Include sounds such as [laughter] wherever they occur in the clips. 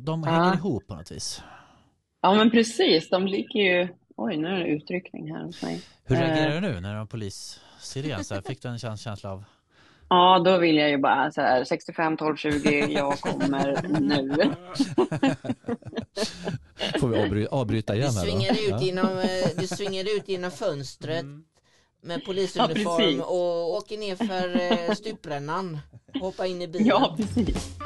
De Ja. hänger ihop på något vis. Ja, men precis. De ligger ju... Oj, nu är det utryckning här hos mig. Hur Eh. reagerar du nu när du har polissiren? Så här, fick du en käns- känsla av Ja, då vill jag ju bara så här 65 12 20, jag kommer nu. [laughs] Får vi avbry- avbryta Du igen här svingar då? ut Ja. genom, eh, du svingar ut genom fönstret Mm. med Ja, polisuniform precis. och åker ner för eh, stuprännan. Hoppa in i bilen. Ja, precis.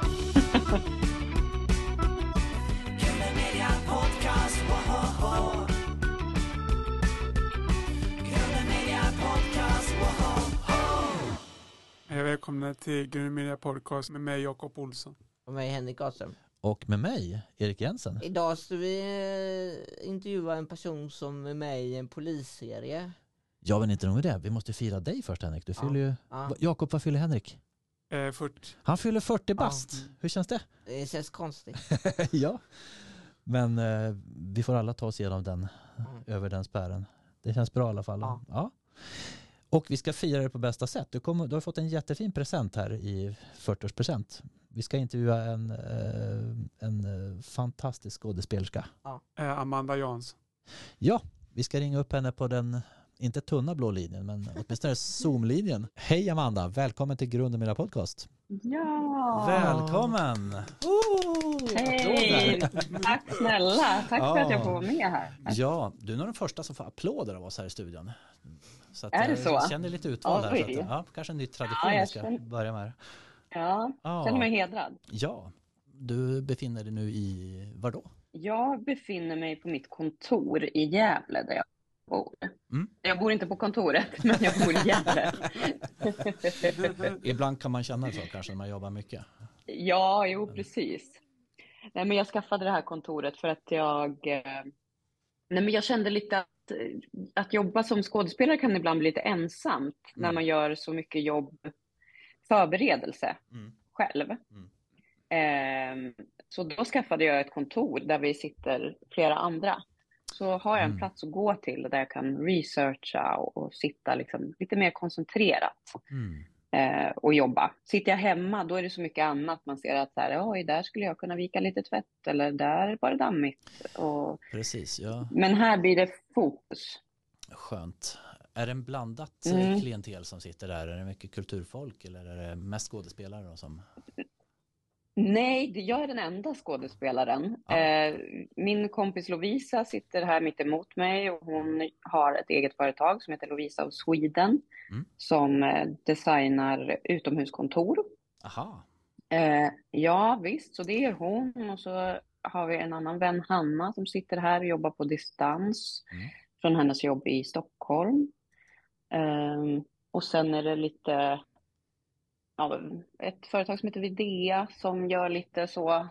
Hej välkomna till Grön Media Podcast med mig Jakob Olsson. Och mig Henrik Ahlström. Och med mig, Erik Jensen. Idag ska vi eh, intervjua en person som är med i en polisserie. Ja, men inte nog med det. Vi måste fira dig först Henrik. Du Ja. fyller ju... Ja, Jakob, vad fyller Henrik? Eh, 40. Han fyller 40 bast. Ja. Hur känns det? det känns konstigt. [laughs] ja. Men eh, vi får alla ta oss igenom den, Mm. över den spärren. Det känns bra i alla fall. Ja. Och vi ska fira det på bästa sätt. Du, kommer, du har fått en jättefin present här i 40-årspresent. Vi ska intervjua en, eh, en eh, fantastisk skådespelerska. Eh, Amanda Jansson. Ja, vi ska ringa upp henne på den, inte tunna blå linjen, men åtminstone Zoom-linjen. Hej Amanda, välkommen till Grunden Mina Podcast. Ja. Välkommen! Oh, Hej! Tack snälla. Tack för att jag Ja. får vara med här. Ja, du är nog den första som får applåder av oss här i studion. Så att Är det jag så? känner lite utvald här. Så att, ja, kanske en ny tradition Ja, vi ska känner- börja med. Ja, Ja. känner mig hedrad. ja, du befinner dig nu i, var då? Jag befinner mig på mitt kontor i Gävle där jag bor. Mm. Jag bor inte på kontoret, [laughs] men jag bor i Gävle. [laughs] Ibland kan man känna så kanske när man jobbar mycket. Ja, jo, precis. Nej, men jag skaffade det här kontoret för att jag... eh, Nej, men jag kände lite att, eh, jobba som skådespelare kan ibland bli lite ensamt när Mm. man gör så mycket jobb, förberedelse Mm. själv. Mm. Ehm, så då skaffade jag ett kontor där vi sitter flera andra. Så har jag en Mm. plats att gå till där jag kan researcha och, och sitta liksom lite mer koncentrerat Mm. Eh, och jobba. Sitter jag hemma, då är det så mycket annat. Man ser att så här, oj, där skulle jag kunna vika lite tvätt eller där var det dammigt. Och, Precis, ja. men här blir det fokus. Skönt. Är det en blandat eh, Mm. klientel som sitter där? Är det mycket kulturfolk eller är det mest skådespelare? Då som... Nej, jag är den enda skådespelaren. Ja. Eh, min kompis Lovisa sitter här mitt emot mig och hon har ett eget företag som heter Lovisa of Sweden Mm. som eh, designar utomhuskontor. Aha, Eh, ja, visst, så det är hon. Och så har vi en annan vän, Hanna, som sitter här och jobbar på distans Mm. från hennes jobb i Stockholm. Ehm, och sen är det lite, ja, ett företag som heter Videa som gör lite så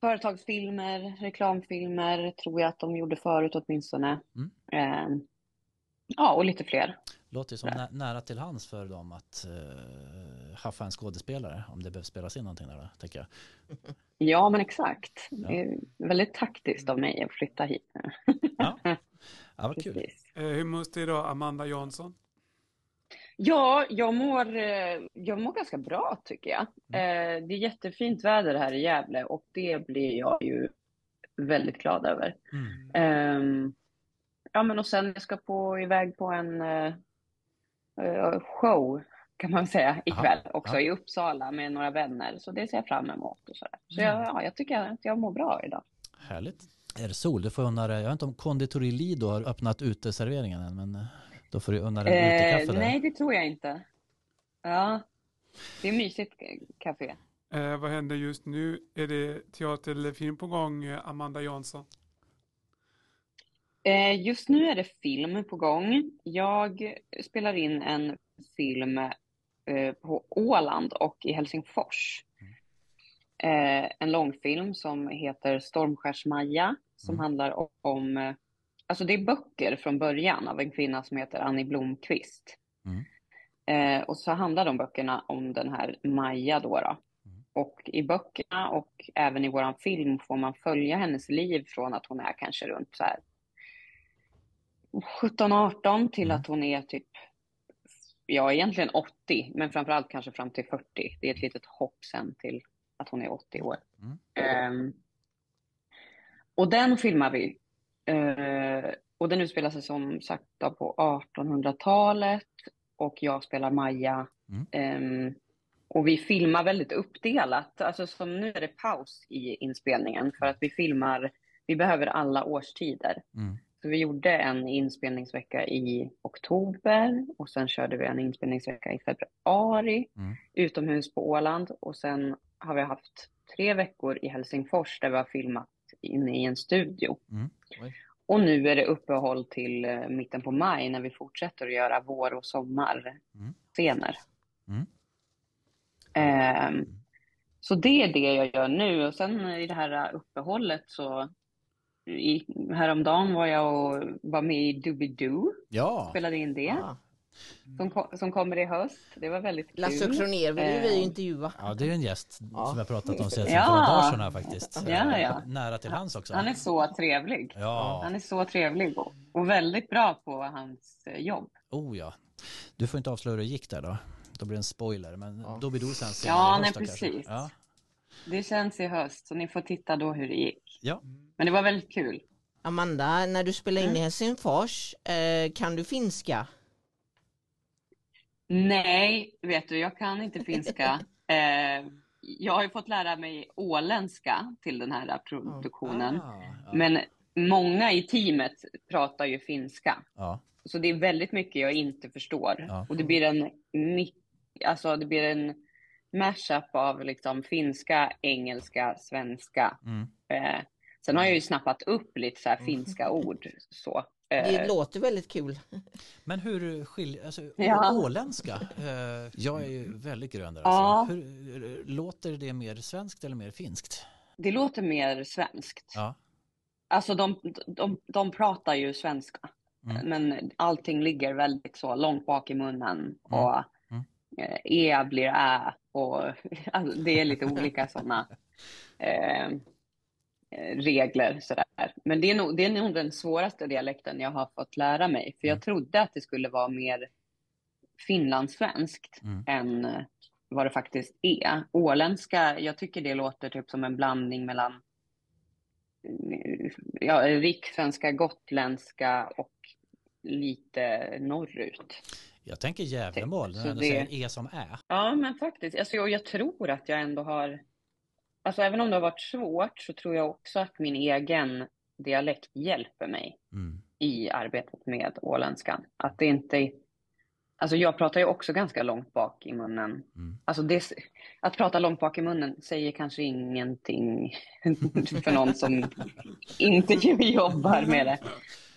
företagsfilmer, reklamfilmer, tror jag att de gjorde förut åtminstone. Mm. Ehm, ja, och lite fler. Låter ju som nä- nära till hands för dem att uh, haffa en skådespelare om det behövs spelas in någonting där då, tänker jag. [laughs] Ja, men exakt. Ja. Det är väldigt taktiskt av mig att flytta hit nu. Ja, [laughs] ja vad kul. Precis. Eh, hur mår det idag Amanda Jansson? Ja, jag mår, eh, jag mår ganska bra tycker jag. Eh, Det är jättefint väder här i Gävle och det blir jag ju väldigt glad över. Mm. Ehm, Ja, men och sen jag ska på iväg på en show kan man säga ikväll också ja. i Uppsala med några vänner. Så det ser jag fram emot och sådär. Så Mm. jag, ja, jag tycker att jag mår bra idag. Härligt. Är det sol? Du får unna dig. Jag vet inte om Konditori Lido har öppnat uteserveringen än, men eh, då får du unna dig Eh, utekaffe där. nej, det tror jag inte. Ja, det är mysigt eh, café. Eh, vad händer just nu? Är det teater eller film på gång, eh, Amanda Jansson? Eh, Just nu är det film på gång. Jag spelar in en film eh, på Åland och i Helsingfors. Eh, En långfilm som heter Stormskärs-Maja som Mm. handlar om- alltså det är böcker från början av en kvinna som heter Annie Blomqvist. Mm. Och så handlar de böckerna om den här Maja då. då. Mm. Och i böckerna och även i våran film får man följa hennes liv från att hon är kanske runt så här 17-18 till Mm. att hon är typ, ja egentligen 80, men framförallt kanske fram till 40. Det är ett litet hopp sen till att hon är 80 år. Mm. Ehm, och den filmar vi. Eh, och den utspelar sig som sagt på 1800-talet och jag spelar Maja. Mm. Ehm, och vi filmar väldigt uppdelat. Alltså som nu är det paus i inspelningen för att vi filmar, vi behöver alla årstider. Mm. Så vi gjorde en inspelningsvecka i oktober och sen körde vi en inspelningsvecka i februari Mm. utomhus på Åland och sen har vi haft tre veckor i Helsingfors där vi har filmat inne i en studio. Mm. Och nu är det uppehåll till eh, mitten på maj när vi fortsätter att göra vår och sommarscener. Mm. Ehm, så det är det jag gör nu och sen i det här uppehållet så i, häromdagen var jag och var med i Doobidoo, Ja, spelade in det, Ah. som, ko- som kommer i höst. Det var väldigt kul. Lasse Kronér vill ju vi Eh, intervjua. ja det är en gäst Ja. som jag pratat om sedan Ja. för några dagar sedan här faktiskt. Ja, ja. Nära till hans också. Han är så trevlig. Ja, Han är så trevlig och, och väldigt bra på hans eh, jobb. oh ja. Du får inte avslöja hur det gick där då. Då blir det en spoiler, men Ja. Doobidoo sen senare Ja, i nej då precis. Ja. Det känns i höst, så ni får titta då hur det gick. ja, Men det var väldigt kul. Amanda, när du spelar in i Helsingfors, eh, kan du finska? Nej, vet du, jag kan inte finska. [laughs] Eh, jag har ju fått lära mig åländska till den här produktionen. Ah, ja. Men många i teamet pratar ju finska. ja. Så det är väldigt mycket jag inte förstår. Ja. Och det blir en, alltså det blir en mashup av liksom finska, engelska, svenska. Mm. Eh, sen har jag ju snappat upp lite så här finska ord. Så. Det Eh, låter väldigt kul. Men hur skiljer, alltså Ja. åländska, eh, jag är ju väldigt grön där Ja. alltså. Hur, hur, låter det mer svenskt eller mer finskt? det låter mer svenskt. Ja. Alltså de, de, de pratar ju svenska. Mm. Men allting ligger väldigt så långt bak i munnen. Och Mm. eh, E blir Ä. Och [laughs] alltså, det är lite olika sådana [laughs] eh, eh, regler. Sådär. Men det är, nog, det är nog den svåraste dialekten jag har fått lära mig. För jag Mm. trodde att det skulle vara mer finlandssvenskt Mm. än eh, vad det faktiskt är. Åländska, jag tycker det låter typ som en blandning mellan eh, ja, rikssvenska, gotländska och lite norrut. Jag tänker Gävlemål, när ändå det- säger E som Ä. Ja, men faktiskt. Alltså, jag, jag tror att jag ändå har... Alltså, även om det har varit svårt så tror jag också att min egen dialekt hjälper mig Mm. i arbetet med åländskan. Att det inte... Alltså jag pratar ju också ganska långt bak i munnen. Mm. Alltså det, att prata långt bak i munnen säger kanske ingenting [laughs] för någon som inte [laughs] jobbar med det.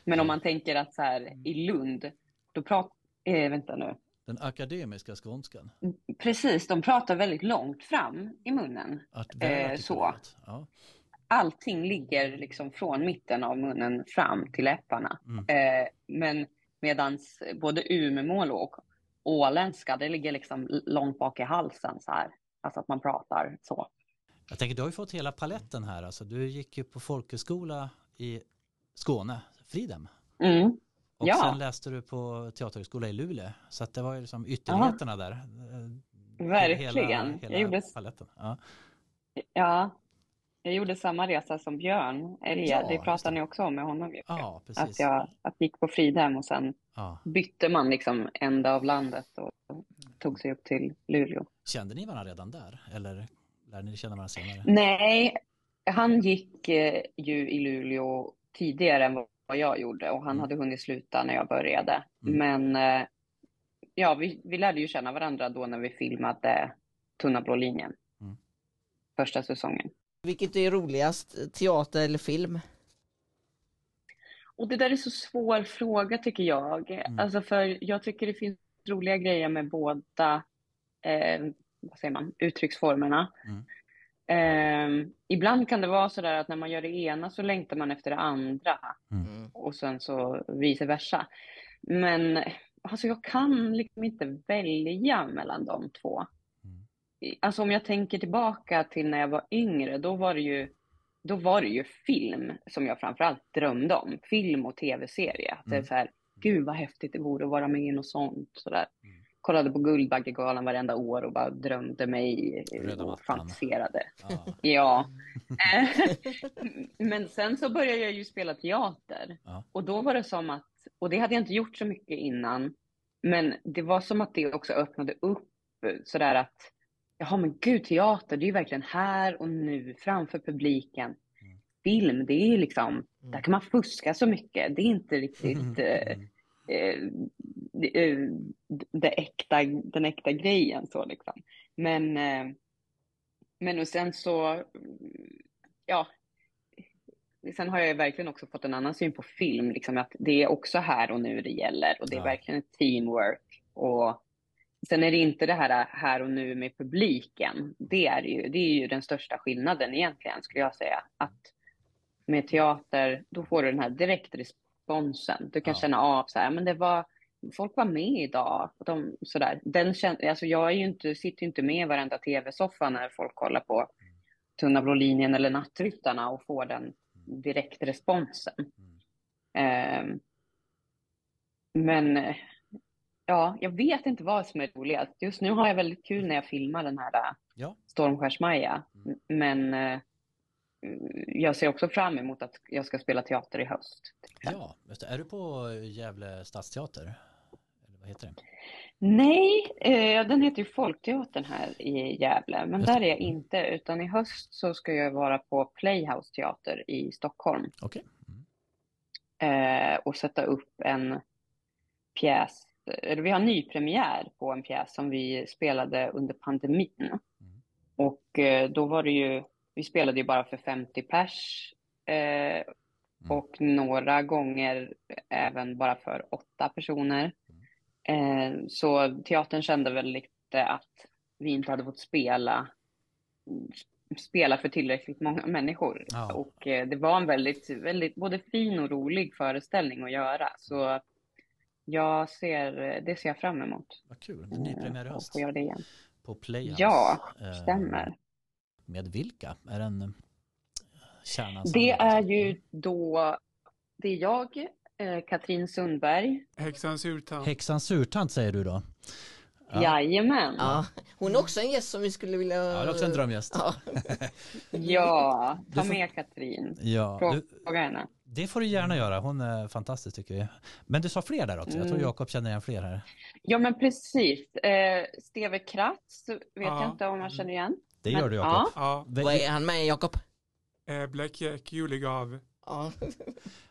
Men om man tänker att så här i Lund, då pratar... Eh, vänta nu. Den akademiska skånskan. Precis, de pratar väldigt långt fram i munnen. Att Eh, så. Ja. Allting ligger liksom från mitten av munnen fram till läpparna. Mm. Eh, men medans både Umemål och åländska, det ligger liksom långt bak i halsen så här. Alltså att man pratar så. Jag tänker, du har ju fått hela paletten här. Alltså, du gick ju på folkhögskola i Skåne, Fridhem. Mm. Och Ja. sen läste du på teaterhögskola i Luleå. Så att det var ju liksom ytterligheterna där. Eh, Verkligen. Jag gjorde- paletten. Ja. Ja, jag gjorde samma resa som Björn Elge. Ja, det det. ni också om med honom. ju. ja, Att precis. jag att gick på Fridhem och sen Ja. bytte man liksom ända av landet och tog sig upp till Luleå. Kände ni varandra redan där? Eller lärde ni känna varandra senare? Nej, han gick eh, ju i Luleå tidigare än vad jag gjorde och han Mm. hade hunnit sluta när jag började. Mm. Men eh, ja, vi, vi lärde ju känna varandra då när vi filmade Tunna blå linjen. Mm. Första säsongen. Vilket är roligast, teater eller film? Och det där är så svår fråga tycker jag. Mm. Alltså för jag tycker det finns roliga grejer med båda, eh, vad säger man, uttrycksformerna. Mm. Eh, ibland kan det vara så där att när man gör det ena så längtar man efter det andra Mm. och sen så vice versa. Men alltså jag kan liksom inte välja mellan de två. Mm. Alltså om jag tänker tillbaka till när jag var yngre, då var det ju, då var det ju film som jag framförallt drömde om. Film och tv-serie. Att det är Mm. så här, gud vad häftigt det vore att vara med i något sånt. Så där. Mm. Kollade på Guldbaggegalan varenda år och bara drömde mig Röda och fantiserade. Ja. [laughs] Ja. Eh, [laughs] Men sen så började jag ju spela teater. Ja. Och då var det som att, och det hade jag inte gjort så mycket innan, men det var som att det också öppnade upp sådär att, jaha men gud, teater, det är ju verkligen här och nu framför publiken. Mm. Film, det är ju liksom, Mm. där kan man fuska så mycket. Det är inte riktigt Mm. [laughs] eh, det, eh, det äkta, den äkta grejen så liksom. Men, eh, men och sen så, ja, sen har jag verkligen också fått en annan syn på film, liksom att det är också här och nu det gäller och det är Ja. verkligen ett teamwork och sen är det inte det här här och nu med publiken. Det är ju, det är ju den största skillnaden egentligen skulle jag säga, att med teater, då får du den här direktresponsen. Du kan Ja. känna av så här, men det var, folk var med idag. Och de, sådär. Den kän, alltså jag är ju inte, sitter ju inte med i varenda tv-soffa när folk kollar på Tunna blå linjen eller Nattryttarna och får den direktresponsen. Ehm, men eh, ja, jag vet inte vad som är roligast. Just nu har jag väldigt kul när jag filmar den här eh, Ja. Stormskärsmaja. Mm. Men eh, jag ser också fram emot att jag ska spela teater i höst. Ja. Är du på Gävle stadsteater? Eller vad heter det? Nej, eh, den heter ju Folkteatern här i Gävle, men där är jag inte, utan i höst så ska jag vara på Playhouse Teater i Stockholm Okej. Mm. eh, och sätta upp en pjäs, eller vi har nypremiär på en pjäs som vi spelade under pandemin. Och eh, då var det ju, vi spelade ju bara för 50 pers eh, och några gånger även bara för åtta personer. Eh, så teatern kände väl lite att vi inte hade fått spela spela för tillräckligt många människor. Ja. Och eh, det var en väldigt, väldigt både fin och rolig föreställning att göra. Så jag ser, det ser jag fram emot. Vad kul. Nypremiär i höst på Playhouse. Ja, Eh, stämmer. Med vilka? Är det en eh, kärna? Det är ju då, det är jag, eh, Katrin Sundberg, Häxan Surtant. Häxan Surtant säger du då? Ja. jajamän. Ja, hon är också en gäst som vi skulle vilja... Ja, det är också en drömgäst. Ja. [laughs] Ja, ta får- med Katrin. Ja, du, Fråga henne. det får du gärna göra. Hon är fantastisk tycker jag. Men du sa fler där också. Jag tror Mm. Jakob känner igen fler här. Ja, men precis. Eh, Steve Kratz vet Ja. jag inte om jag känner igen. Det Men- gör du Jakob. ja. Vad är han med Jakob? eh, Black Jack, Julegav. Ja.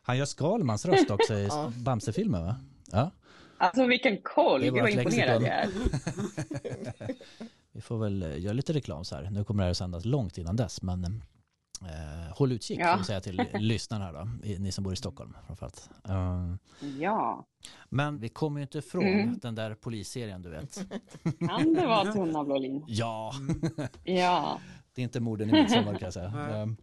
Han gör Skalmans röst också i [laughs] Ja. Bamse-filmen va? Ja. Alltså vilken koll, gud vad imponerad lexikon. jag är. [laughs] Vi får väl eh, göra lite reklam så här. Nu kommer det här att sändas långt innan dess men eh, håll utkik Ja. får vi säga till [laughs] lyssnarna här då. Ni som bor i Stockholm framförallt. Uh, Ja, men vi kommer ju inte ifrån Mm. den där polisserien du vet. [laughs] kan det vara [laughs] Tunna blå linjen? Ja, Ja, det är inte morden i midsommar kan jag säga. Ehm,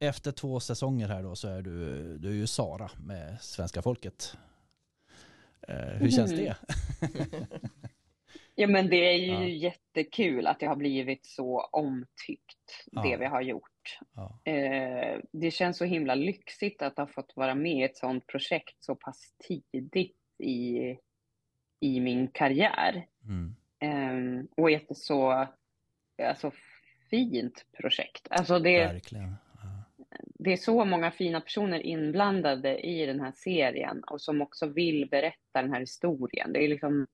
Efter två säsonger här då så är du, du är ju Sara med svenska folket. Eh, hur känns Mm. det? ja men det är ju Ja. jättekul att det har blivit så omtyckt, det Ja. vi har gjort. Ja. Eh, det känns så himla lyxigt att ha fått vara med i ett sådant projekt så pass tidigt i, i min karriär. Mm. Eh, och ett så alltså, fint projekt. Alltså det, Verkligen. Ja. det är så många fina personer inblandade i den här serien och som också vill berätta den här historien. Det är liksom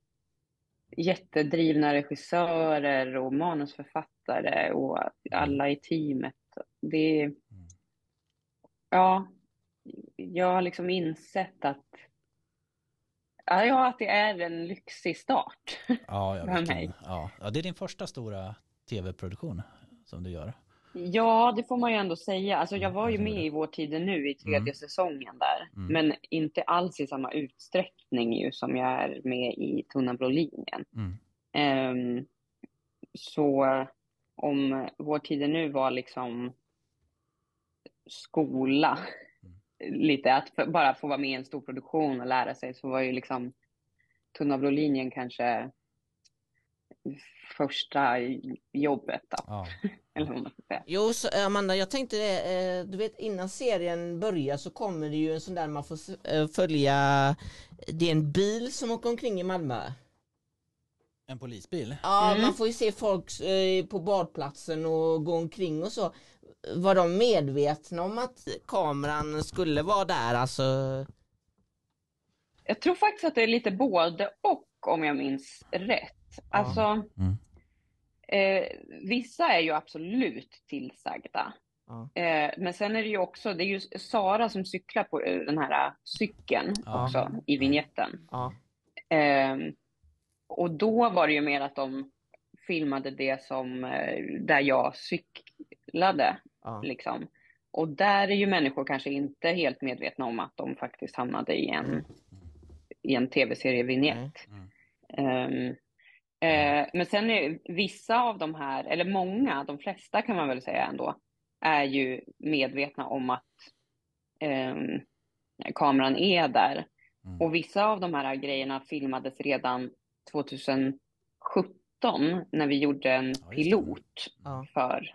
jättedrivna regissörer och manusförfattare och alla i teamet. Det är, ja, jag har liksom insett att, ja, att det är en lyxig start. Ja, ja, [laughs] För verkligen. mig. Ja. ja, det är din första stora tv-produktion som du gör. Ja, det får man ju ändå säga. Alltså, jag Mm, var ju jag med i Vår tid nu i tredje Mm. säsongen där. Mm. Men inte alls i samma utsträckning ju som jag är med i Tunna blå linjen. Mm. Ehm, så om Vår tid nu var liksom skola, Mm. lite att för, bara få vara med i en stor produktion och lära sig, så var ju liksom Tunna blå linjen kanske första jobbet då, Ja. [laughs] eller vad man ska säga. Jo, så, Amanda, jag tänkte det, eh, du vet innan serien börjar så kommer det ju en sån där man får eh, följa, det är en bil som åker omkring i Malmö. En polisbil? Ja, Mm. man får ju se folk eh, på badplatsen och gå omkring och så. Var de medvetna om att kameran skulle vara där? Alltså, Jag tror faktiskt att det är lite både och om jag minns rätt. Alltså, Mm. eh, vissa är ju absolut tillsagda. Ja. Eh, men sen är det ju också, det är ju Sara som cyklar på eh, den här cykeln Ja. också i vignetten. ja. Ehm, och då var det ju mer att de filmade det som eh, där jag cyklade ja. liksom. Och där är ju människor kanske inte helt medvetna om att de faktiskt hamnade i en, i en tv-serie vignett. Mm. Ehm, eh, men sen är vissa av de här, eller många, de flesta kan man väl säga ändå, är ju medvetna om att ehm, kameran är där. Mm. Och vissa av de här grejerna filmades redan 2017 när vi gjorde en pilot Ja. för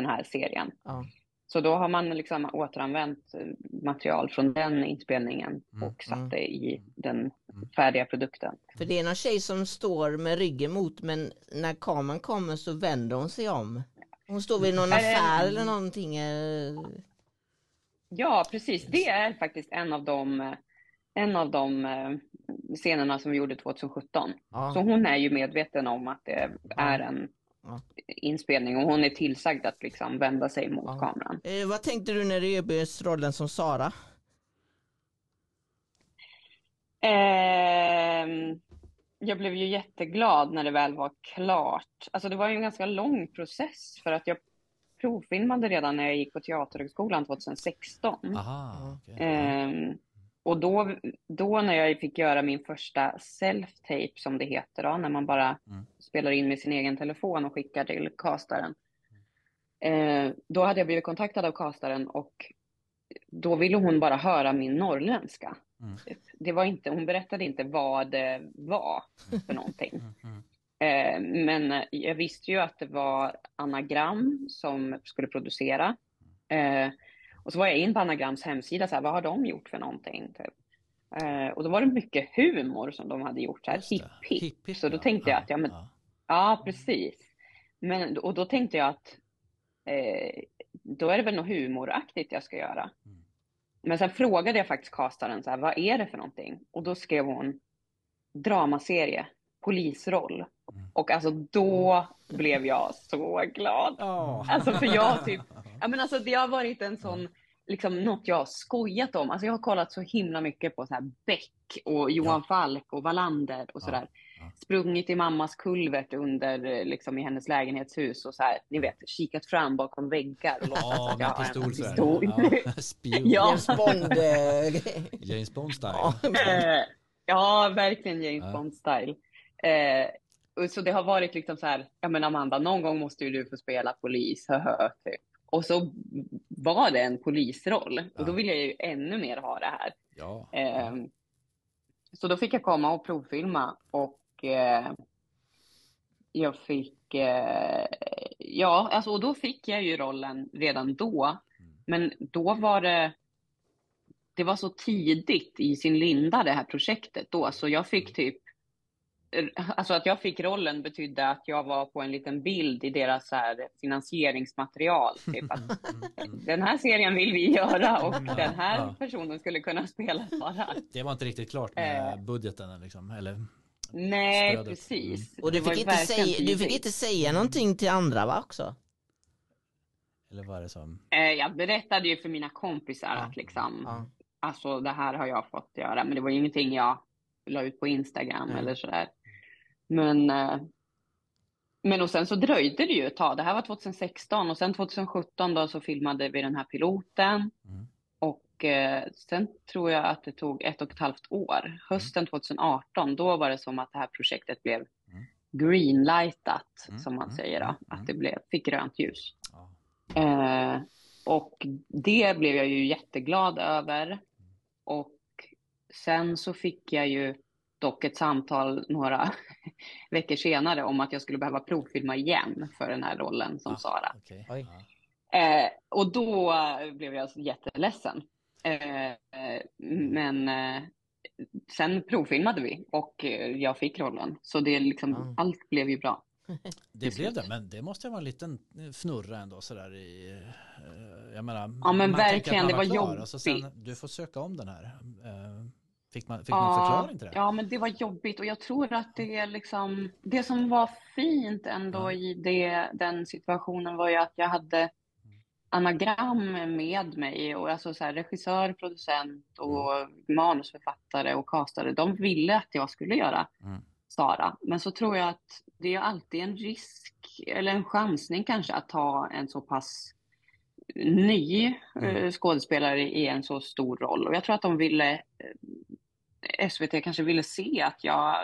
den här serien. Ja. Så då har man liksom återanvänt eh, material från den inspelningen Mm. och satt Mm. det i den Mm. färdiga produkten. För det är någon tjej som står med ryggen mot men när kameran kommer så vänder hon sig om. Hon står vid någon affär eller någonting. eh, Ja, precis. Det är faktiskt en av de, en av de eh, scenerna som vi gjorde 2017. Ja. Så hon är ju medveten om att det är en Ja. inspelning och hon är tillsagd att liksom vända sig mot Ja. kameran. Eh, vad tänkte du när du erbjöds rollen som Sara? Ehm, jag blev ju jätteglad när det väl var klart. Alltså det var ju en ganska lång process för att jag provfilmade redan när jag gick på Teaterhögskolan 2016. Aha, okej. Ehm, och då, då när jag fick göra min första self-tape som det heter då, när man bara Mm. spelar in med sin egen telefon och skickar till castaren. Eh, då hade jag blivit kontaktad av castaren och då ville hon bara höra min norrländska. Mm. Det var inte, hon berättade inte vad det var för någonting. Mm, mm. Eh, men jag visste ju att det var Anagram som skulle producera. Eh, och så var jag in på Anagrams hemsida, så här, vad har de gjort för någonting? Typ. Eh, och då var det mycket humor som de hade gjort, så här, hipp hipp. Hipp, hipp, Så då ja. tänkte jag att, ja men, Ja. ja precis. Men, och då tänkte jag att eh, då är det väl något humoraktigt jag ska göra. Mm. Men sen frågade jag faktiskt castaren, så här, vad är det för någonting? Och då skrev hon dramaserie, polisroll. Mm. Och alltså då blev jag så glad. Ja. Alltså för jag typ, [laughs] ja men alltså det har varit en sån, liksom något jag har skojat om. Alltså jag har kollat så himla mycket på så här Beck och Johan Falk och Wallander och Ja, sådär. ja. Sprungit i mammas kulvert under, eh, liksom i hennes lägenhetshus och så här, ni vet, kikat fram bakom väggar och Ja, att med jag har pistol en pistol. Ja. [laughs] Ja. James Bond. eh, [laughs] James Bond style. ja. Eh, ja, verkligen James Ja. Bond-style. Eh, och så det har varit liksom så här, ja men Amanda, någon gång måste ju du få spela polis, höhö, typ. Och så var det en polisroll. Och då vill jag ju ännu mer ha det här. Ja. Eh, så då fick jag komma och provfilma och eh, jag fick, eh, ja, alltså och då fick jag ju rollen redan då. Mm. Men då var det, det var så tidigt i sin linda det här projektet då, så jag fick typ, alltså att jag fick rollen betydde att jag var på en liten bild i deras så här finansieringsmaterial. Typ att Mm, mm. den här serien vill vi göra och den här personen skulle kunna spela Sara. Det var inte riktigt klart med Eh. budgeten liksom, eller? Nej, Stödet. precis. Och du fick, inte säga, du fick inte säga någonting till andra va också? Eller vad är det som? Eh, Jag berättade ju för mina kompisar Ja. att liksom, Ja. alltså det här har jag fått göra, men det var ju ingenting jag la ut på Instagram Nej. eller sådär. Men, eh, men och sen så dröjde det ju ett tag. Det här var 2016 och sen 2017 då så filmade vi den här piloten. Mm. Och eh, sen tror jag att det tog ett och ett halvt år. Hösten 2018, då var det som att det här projektet blev Mm. greenlightat, Mm, som man mm, säger då. mm, Att mm. det blev, fick grönt ljus. Ja. Eh, och det blev jag ju jätteglad över. Och sen så fick jag ju dock ett samtal några [laughs] veckor senare om att jag skulle behöva provfilma igen för den här rollen som Ah. Sara. Oj. Ja. Eh, och då blev jag jätteledsen. Eh, eh, men eh, sen provfilmade vi och eh, jag fick rollen. Så det liksom, Ja. allt blev ju bra. Det blev det, men det måste vara en liten fnurra ändå sådär i, eh, jag menar, Ja, men man tänker att verkligen, det var klar, så sen, jobbigt. du får söka om den här. Fick man, fick man förklaring till det? ja, men det var jobbigt och jag tror att det liksom, det som var fint ändå Ja. i det, den situationen var ju att jag hade anagram med mig och alltså så här, regissör, producent och manusförfattare och castare, de ville att jag skulle göra Mm. Sara. Men så tror jag att det är alltid en risk eller en chansning kanske att ta en så pass ny Mm. eh, skådespelare i en så stor roll. Och jag tror att de ville, eh, SVT kanske ville se att jag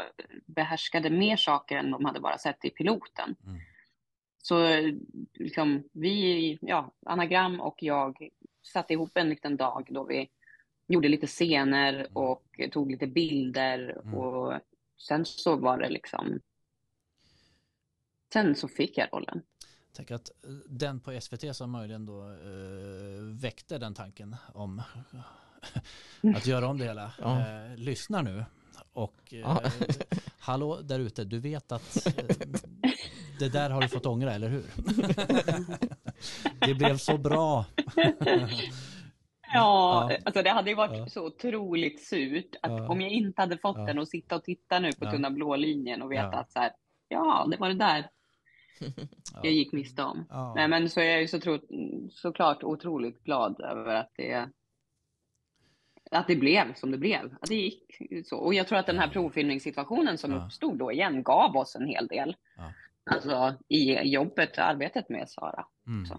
behärskade mer saker än de hade bara sett i piloten. Mm. Så liksom, vi, ja, Anagram och jag satte ihop en liten dag då vi gjorde lite scener och tog lite bilder Mm. och sen så var det liksom Sen så fick jag rollen. Tänk att eh, den på SVT som möjligen då eh, väckte den tanken om [laughs] att göra om det hela Ja. eh, lyssnar nu och eh, Ja. [laughs] hallå där ute, du vet att eh, det där har du fått ångra, eller hur? [laughs] det blev så bra. Ja, Ja. alltså det hade ju varit Ja. så otroligt surt att Ja. om jag inte hade fått Ja. den och sitta och titta nu på Ja. tunna blå linjen och veta Ja. att så här, ja, det var det där jag gick miste om. Ja. Nej, men så är jag ju så tro, såklart otroligt glad över att det att det blev som det blev. Att det gick så. Och jag tror att den här provfilmningssituationen som Ja. uppstod då igen gav oss en hel del. Ja. Alltså i jobbet, arbetet med Sara. Mm.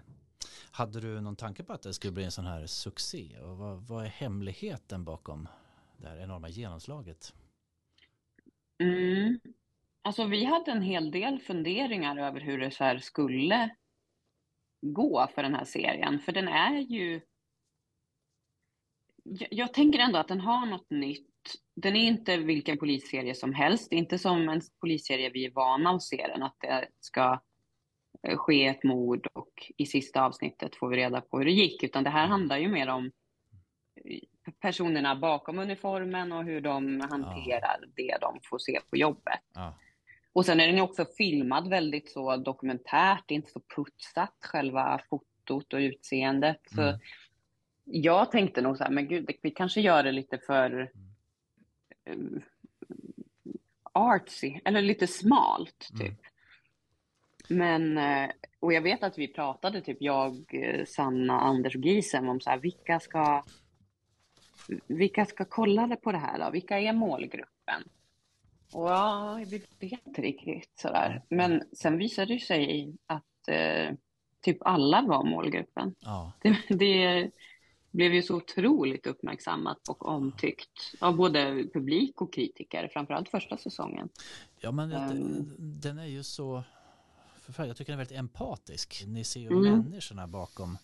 Hade du någon tanke på att det skulle bli en sån här succé? Och vad, vad är hemligheten bakom det här enorma genomslaget? Mm. Alltså vi hade en hel del funderingar över hur det så här skulle gå för den här serien. För den är ju... Jag, jag tänker ändå att den har något nytt. Den är inte vilken polisserie som helst. Inte som en polisserie vi är vana att se den. Att det ska eh, ske ett mord och i sista avsnittet får vi reda på hur det gick. Utan det här handlar ju mer om eh, personerna bakom uniformen och hur de hanterar det de får se på jobbet. Ja. Och sen är den ju också filmad väldigt så dokumentärt, inte så putsat själva fotot och utseendet. Så Mm. Jag tänkte nog så här, men gud, vi kanske gör det lite för eh, artsy, eller lite smalt typ. Mm. Men, eh, och jag vet att vi pratade, typ jag, eh, Sanna, Anders och Gisem om så här, vilka ska, vilka ska kolla på det här då? Vilka är målgruppen? Och ja, vi vet inte riktigt sådär. Men sen visade det sig att eh, typ alla var målgruppen. Ja. Det, det blev ju så otroligt uppmärksammat och omtyckt av både publik och kritiker, framförallt första säsongen. Ja men Ehm. den är ju så, förfärlig. jag tycker den är väldigt empatisk. Ni ser ju Mm. människorna bakom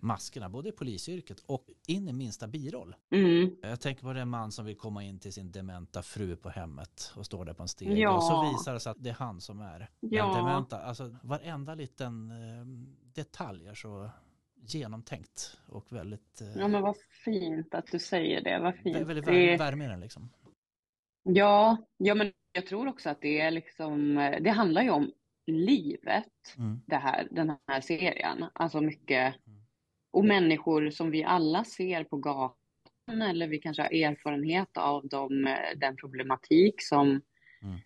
maskerna, både i polisyrket och in i minsta biroll. Mm. Jag tänker på den man som vill komma in till sin dementa fru på hemmet och står där på en steg Ja. och så visar det sig att det är han som är den Ja. dementa. Alltså varenda liten eh, detalj är så genomtänkt och väldigt, eh, Ja, men vad fint att du säger det. Vad fint. väldigt Det- vär, värme i den liksom. Ja, ja, men jag tror också att det är liksom, det handlar ju om livet, Mm. det här, den här serien. Alltså mycket, Mm. och människor som vi alla ser på gatan eller vi kanske har erfarenhet av dem, den problematik som Mm.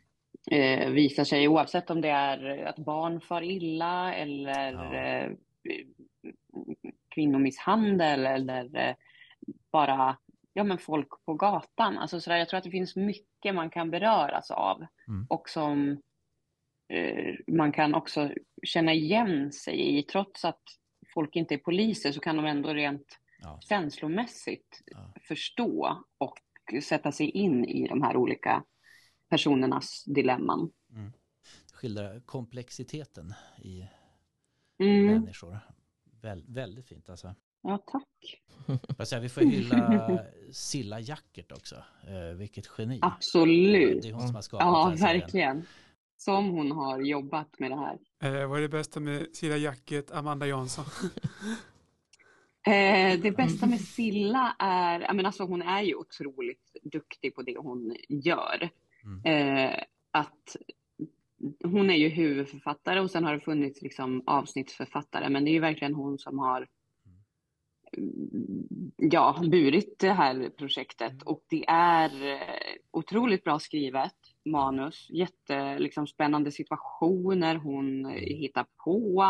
eh, visar sig oavsett om det är att barn far illa eller Ja. eh, kvinnomisshandel eller eh, bara ja, men folk på gatan. Alltså så där, jag tror att det finns mycket man kan beröras av Mm. och som eh, man kan också känna igen sig i. Trots att folk inte är poliser så kan de ändå rent Ja. känslomässigt Ja. förstå och sätta sig in i de här olika personernas dilemman. Skildrar komplexiteten i Mm. människor. Väl, väldigt fint alltså. Ja, tack. Säga, vi får hylla [laughs] Silla Jackert också. Eh, vilket geni. Absolut. Det är hon som har skapat Ja, serien. verkligen. Som hon har jobbat med det här. Eh, vad är det bästa med Silla Jacket, Amanda Jansson? [laughs] Eh, det bästa med Silla är, jag menar, alltså, hon är ju otroligt duktig på det hon gör. Mm. Eh, att hon är ju huvudförfattare och sen har det funnits liksom avsnittsförfattare, men det är ju verkligen hon som har mm, ja, burit det här projektet och det är eh, otroligt bra skrivet manus, jätte liksom, spännande situationer hon eh, hittar på.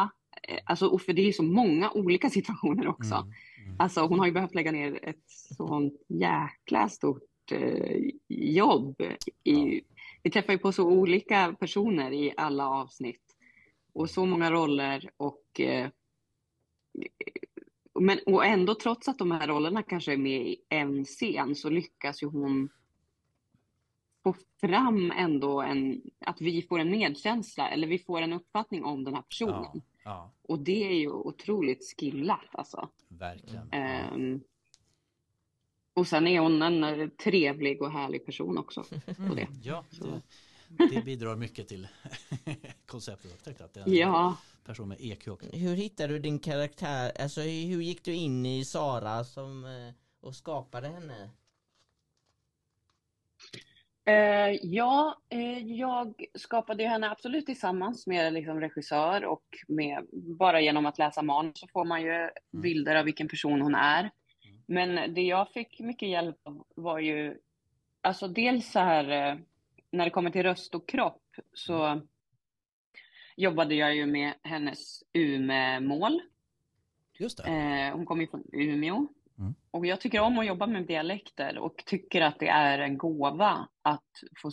Eh, Alltså, och för det är så många olika [laughs] situationer också. Mm. Mm. Alltså hon har ju behövt lägga ner ett sånt jäkla stort eh, jobb. I, Vi träffar ju på så olika personer i alla avsnitt. Och så många roller och eh, men, och ändå trots att de här rollerna kanske är med i en scen så lyckas ju hon få fram ändå en, att vi får en medkänsla eller vi får en uppfattning om den här personen. Ja, ja, Och det är ju otroligt skillat alltså. verkligen. Mm. Och sen är hon en eh, trevlig och härlig person också. På det. [laughs] Ja, det, det bidrar mycket till [laughs] konceptet. Jag tänkte att det är en Ja, person med EQ också. Hur hittade du din karaktär? Alltså hur gick du in i Sara som, eh, och skapade henne? Eh, ja, eh, jag skapade ju henne absolut tillsammans med liksom, regissör och med, bara genom att läsa manus så får man ju bilder av vilken person hon är. Men det jag fick mycket hjälp av var ju, alltså dels så här, eh, när det kommer till röst och kropp så jobbade jag ju med hennes Umemål. Just det. Eh, hon kommer ju från Umeå. Mm. Och jag tycker om att jobba med dialekter och tycker att det är en gåva att få,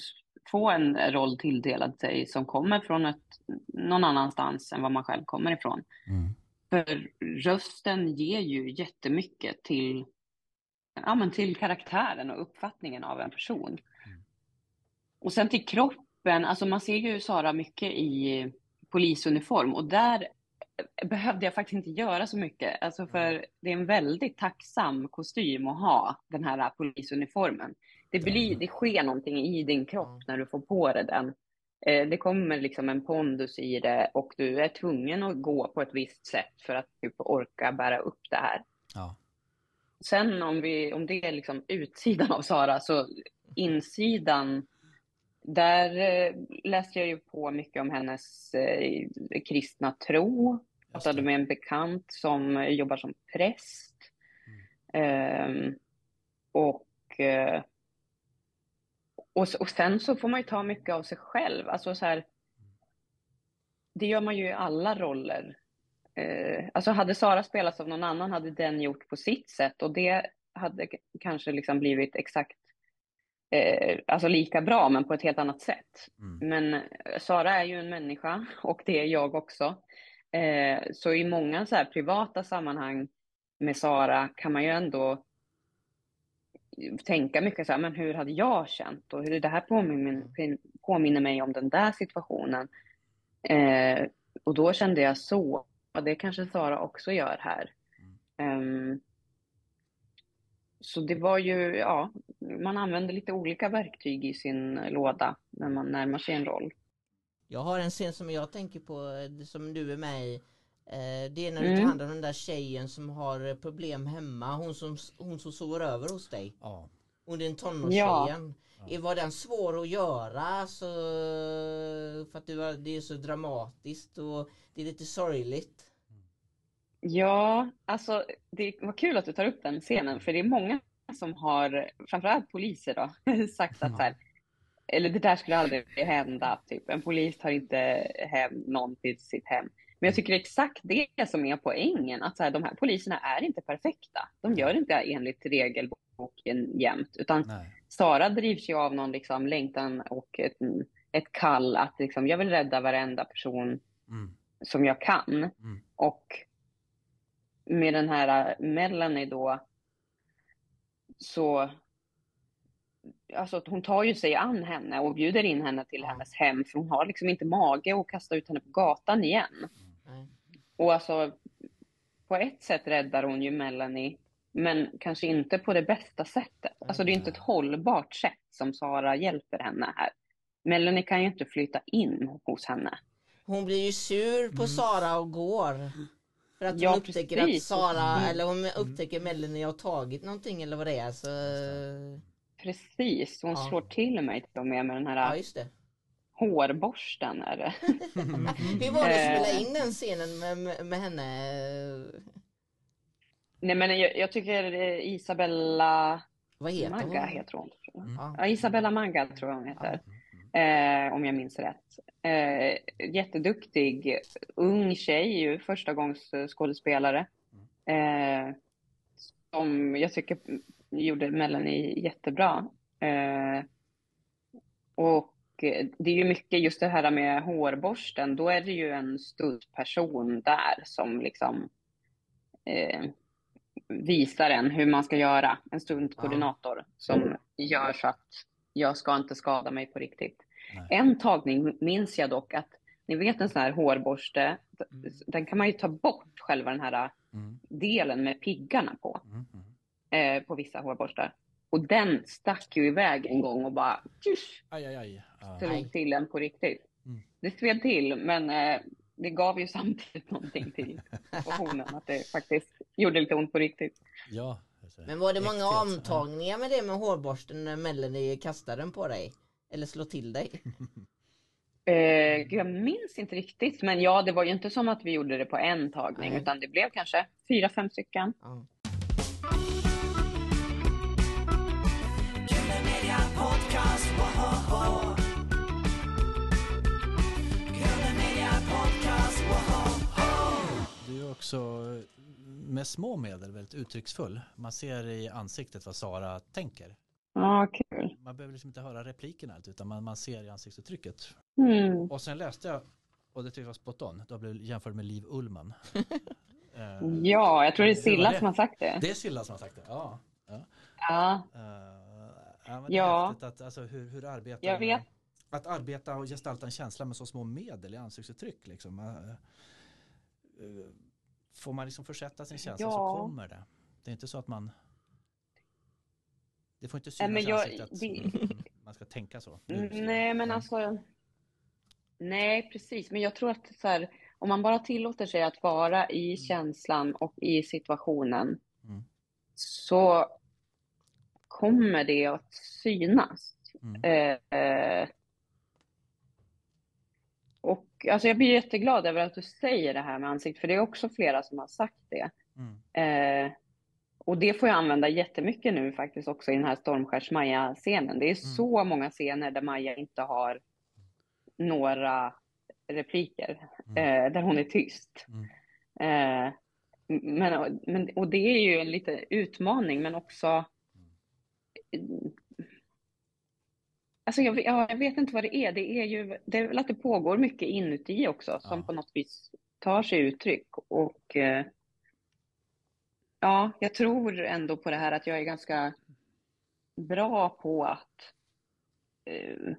få en roll tilldelad sig som kommer från ett, någon annanstans än vad man själv kommer ifrån. Mm. För rösten ger ju jättemycket till, ja, men till karaktären och uppfattningen av en person. Mm. Och sen till kroppen, alltså man ser ju Sara mycket i polisuniform och där behövde jag faktiskt inte göra så mycket. Alltså för det är en väldigt tacksam kostym att ha, den här polisuniformen. Det, blir, det sker någonting i din kropp när du får på dig den. Eh, Det kommer liksom en pondus i det och du är tvungen att gå på ett visst sätt för att typ orka bära upp det här. Ja. Sen om, vi, om det är liksom utsidan av Sara, så insidan, där eh, läste jag ju på mycket om hennes eh, kristna tro. Just pratade med en bekant som jobbar som präst. Ehm, och, eh, och, och sen så får man ju ta mycket av sig själv. Alltså så här, det gör man ju i alla roller. Eh, alltså hade Sara spelats av någon annan hade den gjort på sitt sätt och det hade kanske liksom blivit exakt eh, alltså lika bra men på ett helt annat sätt. Mm. Men eh, Sara är ju en människa [laughs] och det är jag också. Eh, så i många så här privata sammanhang med Sara kan man ju ändå tänka mycket så här, men hur hade jag känt och hur det här påminner, påminner mig om den där situationen. Eh, och då kände jag så, och det kanske Sara också gör här. Ehm, så det var ju, ja, man använder lite olika verktyg i sin låda när man närmar sig en roll. Jag har en scen som jag tänker på eh, som du är med i. Eh, Det är när du Mm. tar hand om den där tjejen som har eh, problem hemma. Hon som, hon som sover över hos dig. Ja. Hon är en tonårstjejen. Ja. Var den svår att göra? Alltså, för att det är så dramatiskt och det är lite sorgligt. Ja, alltså det var kul att du tar upp den scenen, för det är många som har, framförallt poliser då, [laughs] sagt att så här, eller det där skulle aldrig hända, typ. En polis tar inte hem någon till sitt hem. Men jag tycker exakt det som är poängen, att så här, de här poliserna är inte perfekta. De gör inte enligt regelboken jämt, utan Nej. Sara drivs ju av någon liksom längtan och ett, ett kall att liksom, jag vill rädda varenda person Mm. som jag kan. Mm. Och med den här Melanie då så Alltså hon tar ju sig an henne och bjuder in henne till hennes hem för hon har liksom inte mage att kasta ut henne på gatan igen. Nej. Och alltså på ett sätt räddar hon ju Melanie men kanske inte på det bästa sättet. Alltså det är inte ett hållbart sätt som Sara hjälper henne här. Melanie kan ju inte flytta in hos henne. Hon blir ju sur på Sara och går. För att hon Ja, upptäcker precis. att Sara, Mm. eller hon upptäcker Melanie har tagit någonting eller vad det är. Så, Precis, hon Ja. slår till mig till och med med den här ja, just det. Hårborsten. Är det. Hur [laughs] var det att Eh. spela in den scenen med, med, henne? Nej men jag, jag tycker eh, Isabella Vad heter Magga hon? heter hon. Mm. Ja. Isabella Magga tror jag hon heter. Eh, om jag minns rätt. Eh, jätteduktig, ung tjej ju, första gångs skådespelare. Eh, som jag tycker gjorde Melanie jättebra. Eh, och det är ju mycket just det här med hårborsten, då är det ju en stuntperson där som liksom eh, visar en hur man ska göra, en stuntkoordinator som gör så att jag ska inte skada mig på riktigt. Nej. En tagning minns jag dock att, ni vet en sån här hårborste, Mm. den kan man ju ta bort själva den här Mm, delen med piggarna på, mm, mm. eh, på vissa hårborstar. Och den stack ju iväg en gång och bara Aj, aj, aj. Drog till en på riktigt. Mm. Det sved till, men eh, det gav ju samtidigt [laughs] någonting till situationen, att det faktiskt gjorde lite ont på riktigt. Ja. alltså, Men var det många äckligt. omtagningar med det med hårborsten när Melanie kastade den på dig? Eller slå till dig? [laughs] Eh, jag minns inte riktigt, men ja, det var ju inte som att vi gjorde det på en tagning, Nej. utan det blev kanske fyra, fem stycken. Ja. Du är också med små medel väldigt uttrycksfull. Man ser i ansiktet vad Sara tänker. Ja, kul. Man behöver liksom inte höra replikerna allt, utan man, man ser i ansiktsuttrycket. Mm. Och sen läste jag, och det tyckte jag var spot on, då blev jämfört med Liv Ullman. [laughs] Eh, Ja, jag tror det är Silla det? som har sagt det. Det är Silla som har sagt det, ja. ja. Ja, Eh, ja, Ja. att, alltså, hur, hur arbetar jag vet. Att arbeta och gestalta en känsla med så små medel i ansiktsuttryck. Liksom. Eh, eh, Får man liksom försätta sin känsla så Ja. kommer det. Det är inte så att man det får inte synas men i jag- ansiktet det- att man ska tänka så. Nu, så. Nej, men Mm. alltså. Nej, precis. Men jag tror att så här, om man bara tillåter sig att vara i känslan och i situationen Mm. så kommer det att synas. Mm. Eh, eh, och alltså jag blir jätteglad över att du säger det här med ansiktet, för det är också flera som har sagt det. Mm. Eh, och det får jag använda jättemycket nu faktiskt också i den här Stormskärs-Maja-scenen. Det är Mm. så många scener där Maja inte har några repliker, Mm. eh, där hon är tyst. Mm. Eh, men, men, och det är ju en liten utmaning, men också Alltså jag, jag vet inte vad det är. Det är ju det är väl att det pågår mycket inuti också som Ja. på något vis tar sig uttryck. Och eh, ja, jag tror ändå på det här att jag är ganska bra på att eh,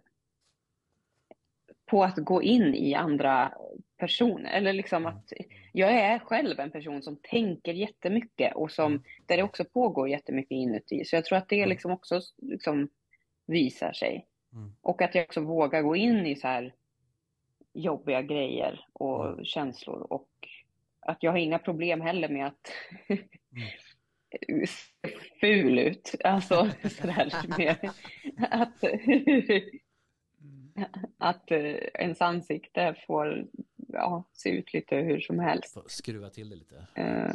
på att gå in i andra personer. Eller liksom att jag är själv en person som tänker jättemycket och som där det också pågår jättemycket inuti. Så jag tror att det liksom också liksom visar sig. Mm. Och att jag också vågar gå in i så här jobbiga grejer och Mm. känslor och att jag har inga problem heller med att [laughs] se ful ut. Alltså [laughs] sådär med att, [laughs] att eh, ens ansikte får ja, se ut lite hur som helst. Får skruva till det lite. Eh,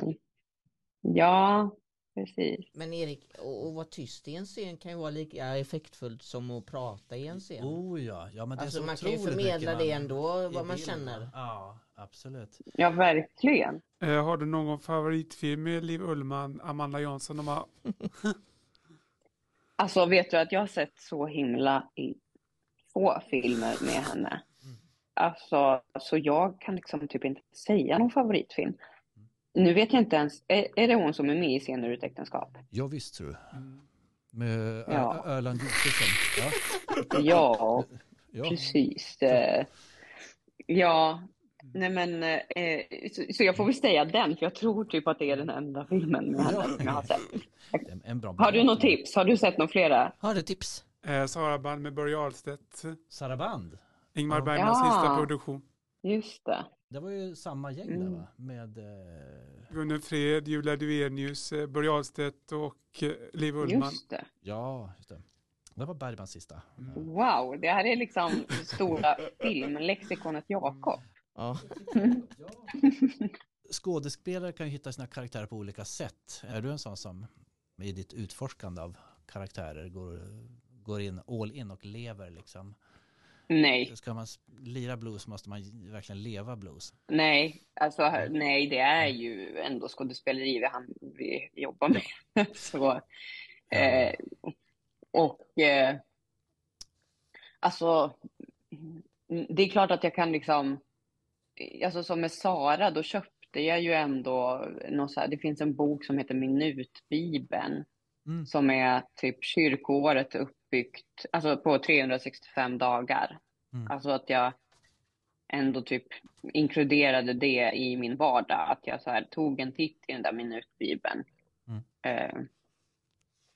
ja, precis. Men Erik, att vara tyst i en scen kan ju vara lika effektfullt som att prata i en scen. Oh ja, ja men det är alltså så man kan ju förmedla det ändå, vad man känner. Ja, absolut. Ja, verkligen. Eh, har du någon favoritfilm med Liv Ullman, Amanda Jansson? De har, [laughs] Alltså vet du att jag har sett så himla i- få filmer med henne. Alltså, så jag kan liksom typ inte säga någon favoritfilm. Nu vet jag inte ens, är, är det hon som är med i Scener ur ett äktenskap? Ja visst tror du. mm. Med Ja. Ö- Erland Josefsson. Ja, Ja, ja. precis. Ja, nej men, eh, så, så jag får väl säga den, för jag tror typ att det är den enda filmen med henne som jag har sett. En bra Har du något tips? Har du sett några flera? Har du tips? eh, Saraband med Börje Ahlstedt. Saraband. Ingmar. Bergmans Ja. sista produktion. Just det. Det var ju samma gäng där Mm. va? Med... Eh, Gunnel Fred, Julia Duvenius, eh, Börje Ahlstedt och eh, Liv Ullman. Just det. ja, just det. Det var Bergmans sista. Mm. Wow, det här är liksom stora filmlexikonet Jakob. Ja. [laughs] Skådespelare kan ju hitta sina karaktärer på olika sätt. Är du en sån som i ditt utforskande av karaktärer går, går in all in och lever liksom? Nej, Ska man lira blues måste man verkligen leva blues. nej, alltså nej, det är ju ändå skådespeleri vi, han, vi jobbar med. [laughs] Så, eh, och eh, alltså, det är klart att jag kan liksom, alltså som med Sara, då köpte jag ju ändå någon så här, det finns en bok som heter Minutbibeln. Mm. som är typ kyrkoåret uppbyggt alltså på 365 dagar. Mm. Alltså att jag ändå typ inkluderade det i min vardag. Att jag så här tog en titt i den där minutbibeln Mm. eh,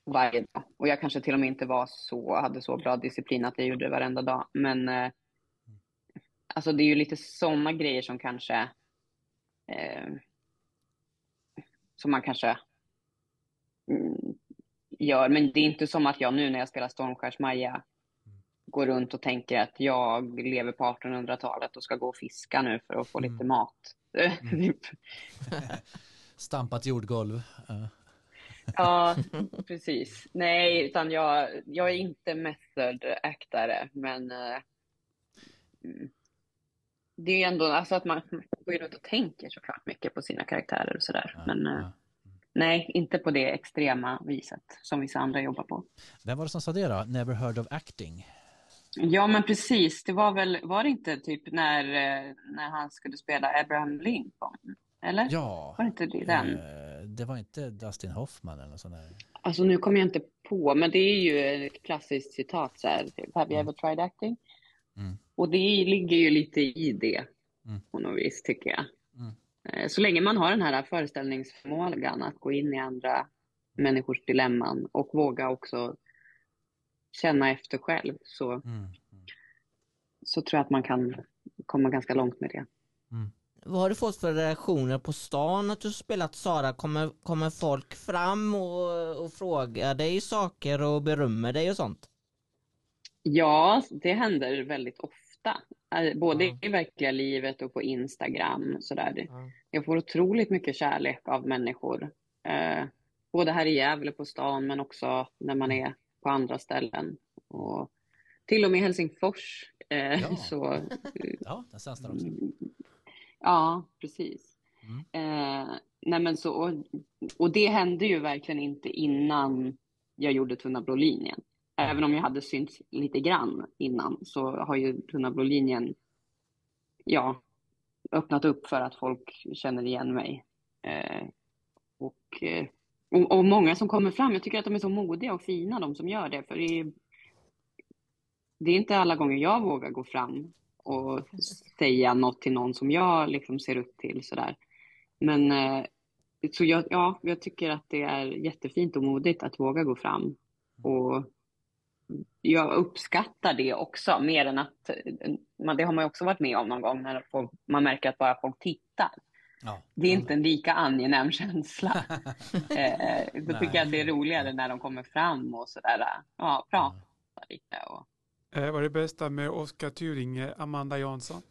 varje dag. Och jag kanske till och med inte var så, hade så bra disciplin att jag gjorde det varenda dag. Men eh, alltså det är ju lite sådana grejer som kanske eh, som man kanske mm, gör. Men det är inte som att jag nu när jag spelar Stormskärs-Maja går runt och tänker att jag lever på 1800-talet och ska gå och fiska nu för att få Mm. lite mat. [laughs] Typ. [laughs] Stampat jordgolv. Ja, [laughs] precis. Nej, utan jag, jag är inte method-actare, men eh, mm, det är ändå alltså att man går runt och tänker såklart mycket på sina karaktärer och sådär. ja, Men eh, ja. Nej, inte på det extrema viset som vissa andra jobbar på. Vem var det som sa det då? Never heard of acting. Ja, men precis. Det var väl, var det inte typ när, eh, när han skulle spela Abraham Lincoln? Eller? Ja, Var det inte det, den? eh, det var inte Dustin Hoffman eller något sånt där. Alltså nu kommer jag inte på, men det är ju ett klassiskt citat så här. typ, Have you Mm. ever tried acting? Mm. Och det ligger ju lite i det Mm. på något vis, tycker jag. Mm. Eh, Så länge man har den här föreställningsförmågan att gå in i andra människors dilemman och våga också känna efter själv så, Mm. Mm. så tror jag att man kan komma ganska långt med det. Vad har du fått för reaktioner på stan att du spelat Sara? Kommer, kommer folk fram och, och frågar dig saker och berömmer dig och sånt? Ja, det händer väldigt ofta. Eh, Både Ja. i verkliga livet och på Instagram. Sådär. Ja. Jag får otroligt mycket kärlek av människor. Eh, både här i Gävle på stan men också när man är på andra ställen. Och till och med i Helsingfors. Eh, Ja. så, [laughs] Ja, den sänds där också. ja, precis. Mm. Eh, nej men så, och, och det hände ju verkligen inte innan jag gjorde Tunna blå linjen. Även om jag hade synts lite grann innan så har ju Tunna blå linjen ja, öppnat upp för att folk känner igen mig. Eh, och, eh, och, och många som kommer fram, jag tycker att de är så modiga och fina de som gör det. För det är, det är inte alla gånger jag vågar gå fram och säga något till någon som jag liksom ser upp till sådär. Men eh, så jag, ja, jag tycker att det är jättefint och modigt att våga gå fram. Och jag uppskattar det också, mer än att man, det har man ju också varit med om någon gång när folk, man märker att bara folk tittar. Ja. Det är inte en lika angenäm [laughs] känsla. [laughs] Eh, då Nej. tycker jag att det är roligare när de kommer fram och sådär, ja, pratar lite. Och, Eh, vad är det bästa med Oskar Turinge, Amanda Jansson?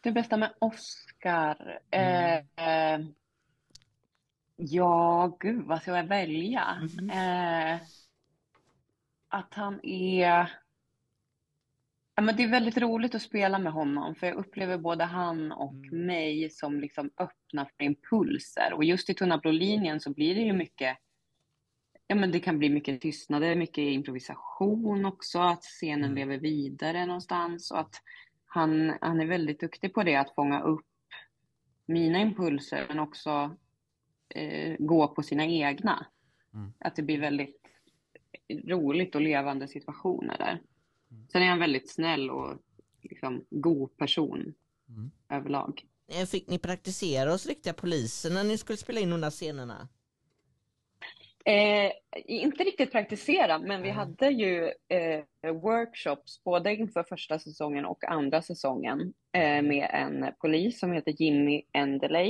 Det bästa med Oscar? Eh, eh, ja, gud, vad ska jag välja? Mhm. Eh, att han är... Ja, men det är väldigt roligt att spela med honom, för jag upplever både han och Mm. mig som liksom öppna för impulser. Och just i Tunna blå linjen så blir det ju mycket Ja, men det kan bli mycket tystnader, mycket improvisation också, att scenen Mm. lever vidare någonstans och att han, han är väldigt duktig på det, att fånga upp mina impulser men också eh, gå på sina egna. Mm. Att det blir väldigt roligt och levande situationer där. Mm. Sen är han väldigt snäll och liksom god person Mm. överlag. Eh, Fick ni praktisera hos riktiga poliser när ni skulle spela in de där scenerna? Eh, inte riktigt praktisera, men vi Nej. hade ju eh, workshops både inför första säsongen och andra säsongen eh, med en polis som heter Jimmy Endeley.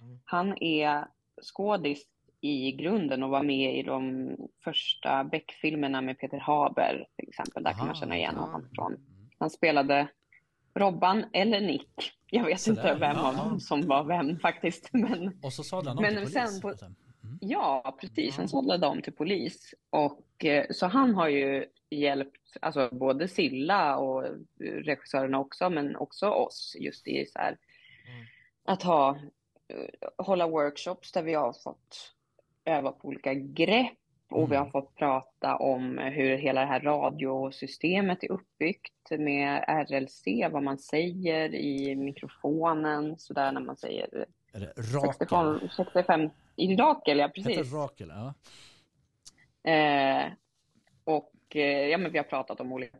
Mm. Han är skådis i grunden och var med i de första Beck-filmerna med Peter Haber till exempel. Där kan man Aha, känna igen honom från. Mm. Han spelade Robban eller Nick. Jag vet Sådär, inte vem av ja. dem som var vem faktiskt. Men Och så sadlade han Men till sen polis. på- och sen- Mm. Ja, precis. Han Ja. sållade om till polis. Och, eh, så han har ju hjälpt alltså, både Silla och eh, regissörerna också, men också oss just i så här, Mm. att ha, eh, hålla workshops där vi har fått öva på olika grepp och vi har Mm. fått prata om hur hela det här radiosystemet är uppbyggt med RLC, vad man säger i mikrofonen, sådär när man säger Är det 65, Rakel? 65 i Rakel, ja Heter precis. Rakel? Ja. Eh, och eh, ja, men vi har pratat om olika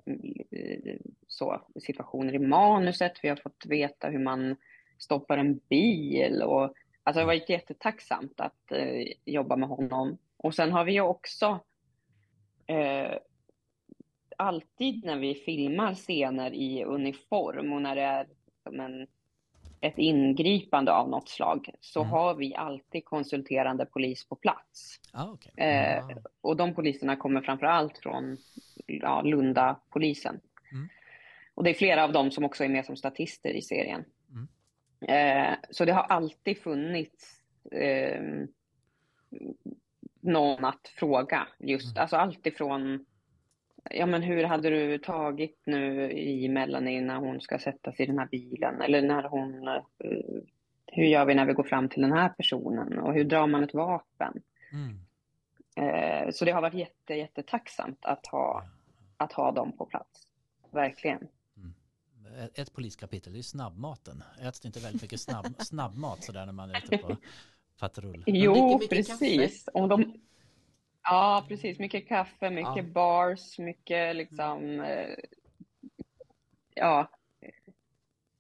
eh, så, situationer i manuset. Vi har fått veta hur man stoppar en bil. Och, alltså det har varit jättetacksamt att eh, jobba med honom. Och sen har vi ju också eh, alltid när vi filmar scener i uniform och när det är som en, ett ingripande av något slag så Mm. har vi alltid konsulterande polis på plats. Ah, okej. Eh, Ja. och de poliserna kommer framför allt från ja, Lunda-polisen. Mm. Och det är flera av dem som också är med som statister i serien. Eh, så det har alltid funnits eh, någon att fråga. Just, Mm. Alltså allt ifrån Ja men hur hade du tagit nu i Melanie när hon ska sätta sig i den här bilen? Eller när hon eh, Hur gör vi när vi går fram till den här personen? Och hur drar man ett vapen? Mm. Eh, Så det har varit jätte, jättetacksamt att ha, att ha dem på plats. Verkligen. Ett, ett poliskapitel, det är snabbmaten. Äts det inte väldigt mycket snabb, [laughs] snabbmat sådär när man är ute på patrull? Jo, precis. Om de... Ja, precis. Mycket kaffe, mycket Ja. bars, mycket liksom... eh, Ja.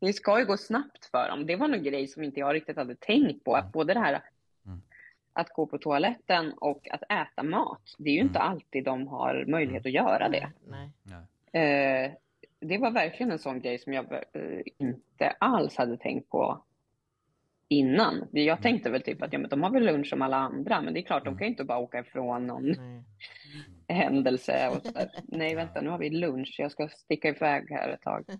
Det ska ju gå snabbt för dem. Det var någon grej som inte jag riktigt hade tänkt på. Att både det här Mm. att gå på toaletten och att äta mat. Det är ju inte Mm. alltid de har möjlighet att göra det. Nej. Nej. Eh, det var verkligen en sån grej som jag eh, inte alls hade tänkt på innan. Jag Mm. tänkte väl typ att ja, men de har väl lunch som alla andra, men det är klart, de Mm. kan ju inte bara åka ifrån någon Nej. händelse och så där. Nej, vänta, nu har vi lunch, jag ska sticka iväg här ett tag. [laughs]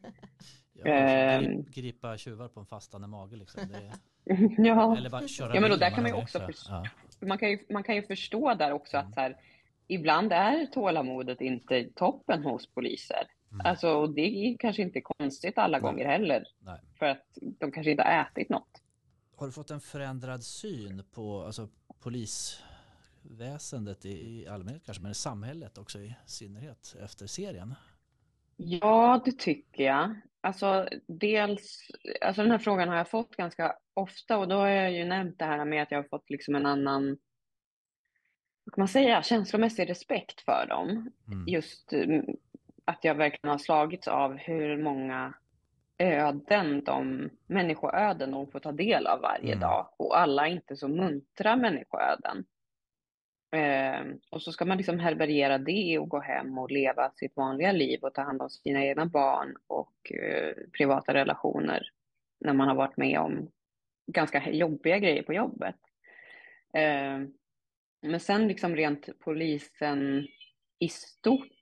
Ja, gri- gripa tjuvar på en fastande mage liksom. Det, [laughs] ja, eller bara köra Ja, men då där kan man ju också förstå- Ja. man kan ju, man kan ju förstå där också Mm. att så här, ibland är tålamodet inte toppen hos poliser. Mm. Alltså, och det är kanske inte konstigt alla Nej. gånger heller, Nej. för att de kanske inte har ätit något. Har du fått en förändrad syn på alltså, polisväsendet i, i allmänhet kanske, men i samhället också i synnerhet efter serien? Ja, det tycker jag. Alltså, dels, alltså den här frågan har jag fått ganska ofta och då har jag ju nämnt det här med att jag har fått liksom en annan, vad kan man säga, känslomässig respekt för dem. Mm. Just att jag verkligen har slagits av hur många öden, de, människoöden de får ta del av varje Mm. dag. Och alla är inte så muntra människoöden. Eh, och så ska man liksom härbärgera det och gå hem och leva sitt vanliga liv och ta hand om sina egna barn och eh, privata relationer när man har varit med om ganska jobbiga grejer på jobbet. Eh, men sen liksom rent polisen i stort,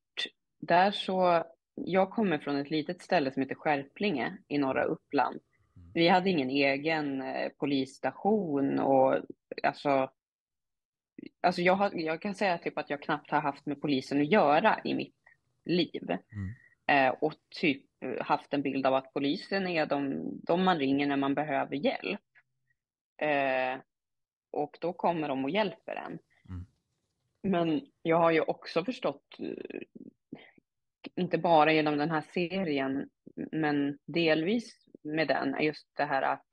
där så, jag kommer från ett litet ställe som heter Skärplinge i norra Uppland. Mm. Vi hade ingen egen eh, polisstation och alltså, alltså jag, har, jag kan säga typ att jag knappt har haft med polisen att göra i mitt liv. Mm. Eh, och typ haft en bild av att polisen är de, de man ringer när man behöver hjälp. Eh, och då kommer de och hjälper en. Mm. Men jag har ju också förstått, inte bara genom den här serien, men delvis med den, är just det här att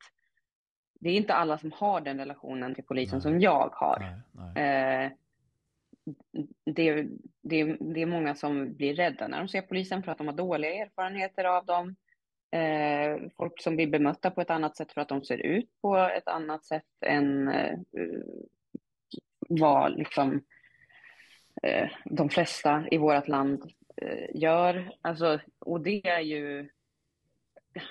det är inte alla som har den relationen till polisen Nej. som jag har. Nej, nej. Eh, det, det, det är många som blir rädda när de ser polisen för att de har dåliga erfarenheter av dem. Eh, folk som blir bemötta på ett annat sätt för att de ser ut på ett annat sätt än eh, vad liksom eh, de flesta i vårt land gör. Alltså, och det är ju,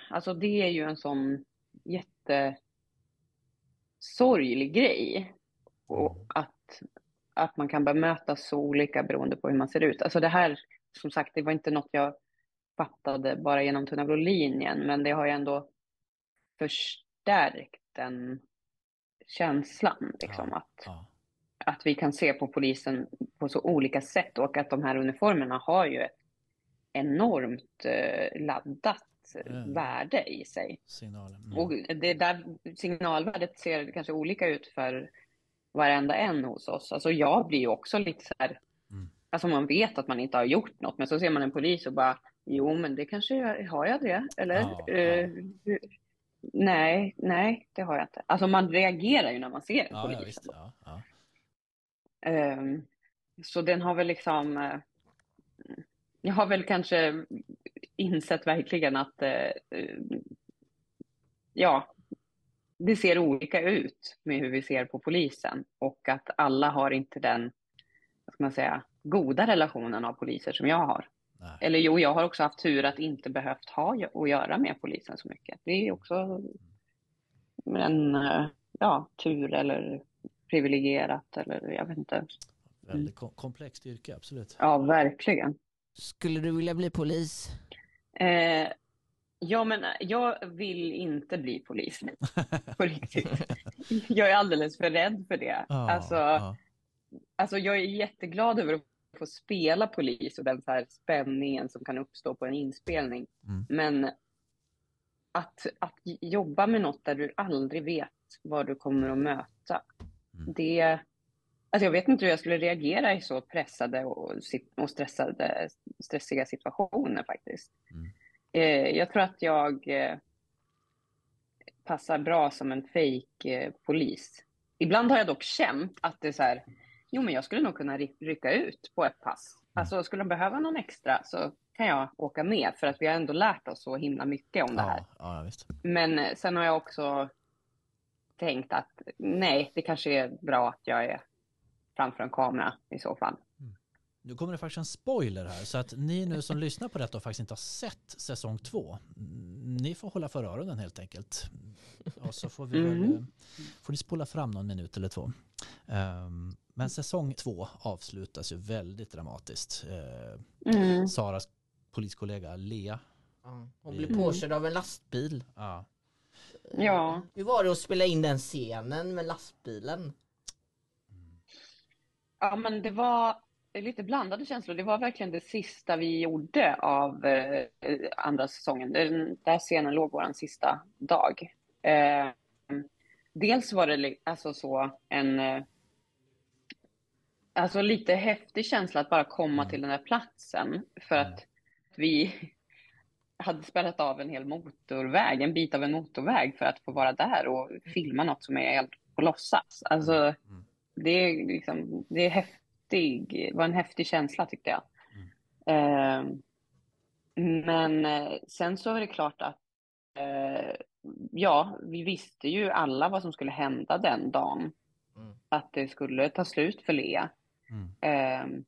alltså det är ju en sån jättesorglig grej. Och att, att man kan bemötas så olika beroende på hur man ser ut. Alltså det här, som sagt, det var inte något jag fattade bara genom Tunna blå linjen, men det har ju ändå förstärkt den känslan. Liksom, Ja, att, ja. Att vi kan se på polisen på så olika sätt och att de här uniformerna har ju ett enormt eh, laddat Mm. värde i sig. Signalen. Mm. Och det där signalvärdet ser kanske olika ut för varenda en hos oss. Alltså jag blir ju också lite så här, Mm. alltså man vet att man inte har gjort något, men så ser man en polis och bara, jo men det kanske jag, har jag det? Eller? Ja, ja. Eh, hur- nej, nej, det har jag inte. Alltså man reagerar ju när man ser en Ja, polis. ja, visst. Ehm, så den har väl liksom, eh, jag har väl kanske insett verkligen att, eh, ja, det ser olika ut med hur vi ser på polisen och att alla har inte den, vad ska man säga, goda relationen av poliser som jag har. Nej. Eller jo, jag har också haft tur att inte behövt ha att göra med polisen så mycket. Det är också en, eh, ja, tur eller privilegierat eller jag vet inte. Väldigt kom- komplext yrke, absolut. Ja, verkligen. Skulle du vilja bli polis? Eh, ja, men jag vill inte bli polis [laughs] på riktigt. Jag är alldeles för rädd för det. Ja, Alltså, ja. alltså, jag är jätteglad över att få spela polis och den så här spänningen som kan uppstå på en inspelning. Mm. Men att, att jobba med något där du aldrig vet vad du kommer att möta. Det... Alltså jag vet inte hur jag skulle reagera i så pressade och, och stressade, stressiga situationer faktiskt. Mm. Eh, jag tror att jag eh, passar bra som en fake eh, polis. Ibland har jag dock känt att det är så här, jo men jag skulle nog kunna ry- rycka ut på ett pass. Alltså skulle de behöva någon extra så kan jag åka med för att vi har ändå lärt oss så himla mycket om det här. Ja, ja. Men eh, sen har jag också tänkt att nej, det kanske är bra att jag är framför en kamera i så fall. Nu kommer det faktiskt en spoiler här, så att ni nu som [laughs] lyssnar på detta och faktiskt inte har sett säsong två, mm, ni får hålla för öronen helt enkelt. Och så får, vi väl, Mm. eh, får ni spola fram någon minut eller två. Ehm, Men säsong två avslutas ju väldigt dramatiskt. Eh, Mm. Saras poliskollega Lea, Hon blir Mm. påkörd av en lastbil. ja, Ja. Hur var det att spela in den scenen med lastbilen? Ja, men det var lite blandade känslor. Det var verkligen det sista vi gjorde av eh, andra säsongen. Den där scenen låg vår sista dag. Eh, dels var det alltså så en eh, alltså lite häftig känsla att bara komma Mm. till den där platsen för Mm. att vi hade spelat av en hel motorväg, en bit av en motorväg för att få vara där och filma något som är helt på låtsas. Alltså, Mm. det är liksom, det är häftig, var en häftig känsla tyckte jag. Eh, men eh, sen så är det klart att, eh, ja, vi visste ju alla vad som skulle hända den dagen. Mm. Att det skulle ta slut för Lea. Mm. Eh,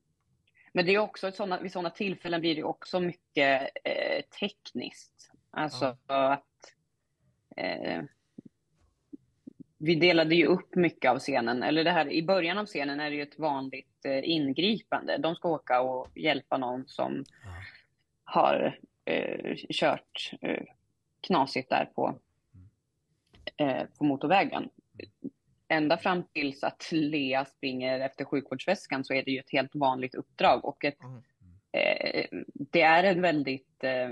men det är också ett såna, vid sådana tillfällen blir det också mycket eh, tekniskt. Alltså att eh, vi delade ju upp mycket av scenen. Eller det här, i början av scenen är det ju ett vanligt eh, ingripande. De ska åka och hjälpa någon som Ja. har eh, kört eh, knasigt där på, eh, på motorvägen. Ända fram tills att Lea springer efter sjukvårdsväskan så är det ju ett helt vanligt uppdrag och ett, Mm. eh, det är en väldigt, eh,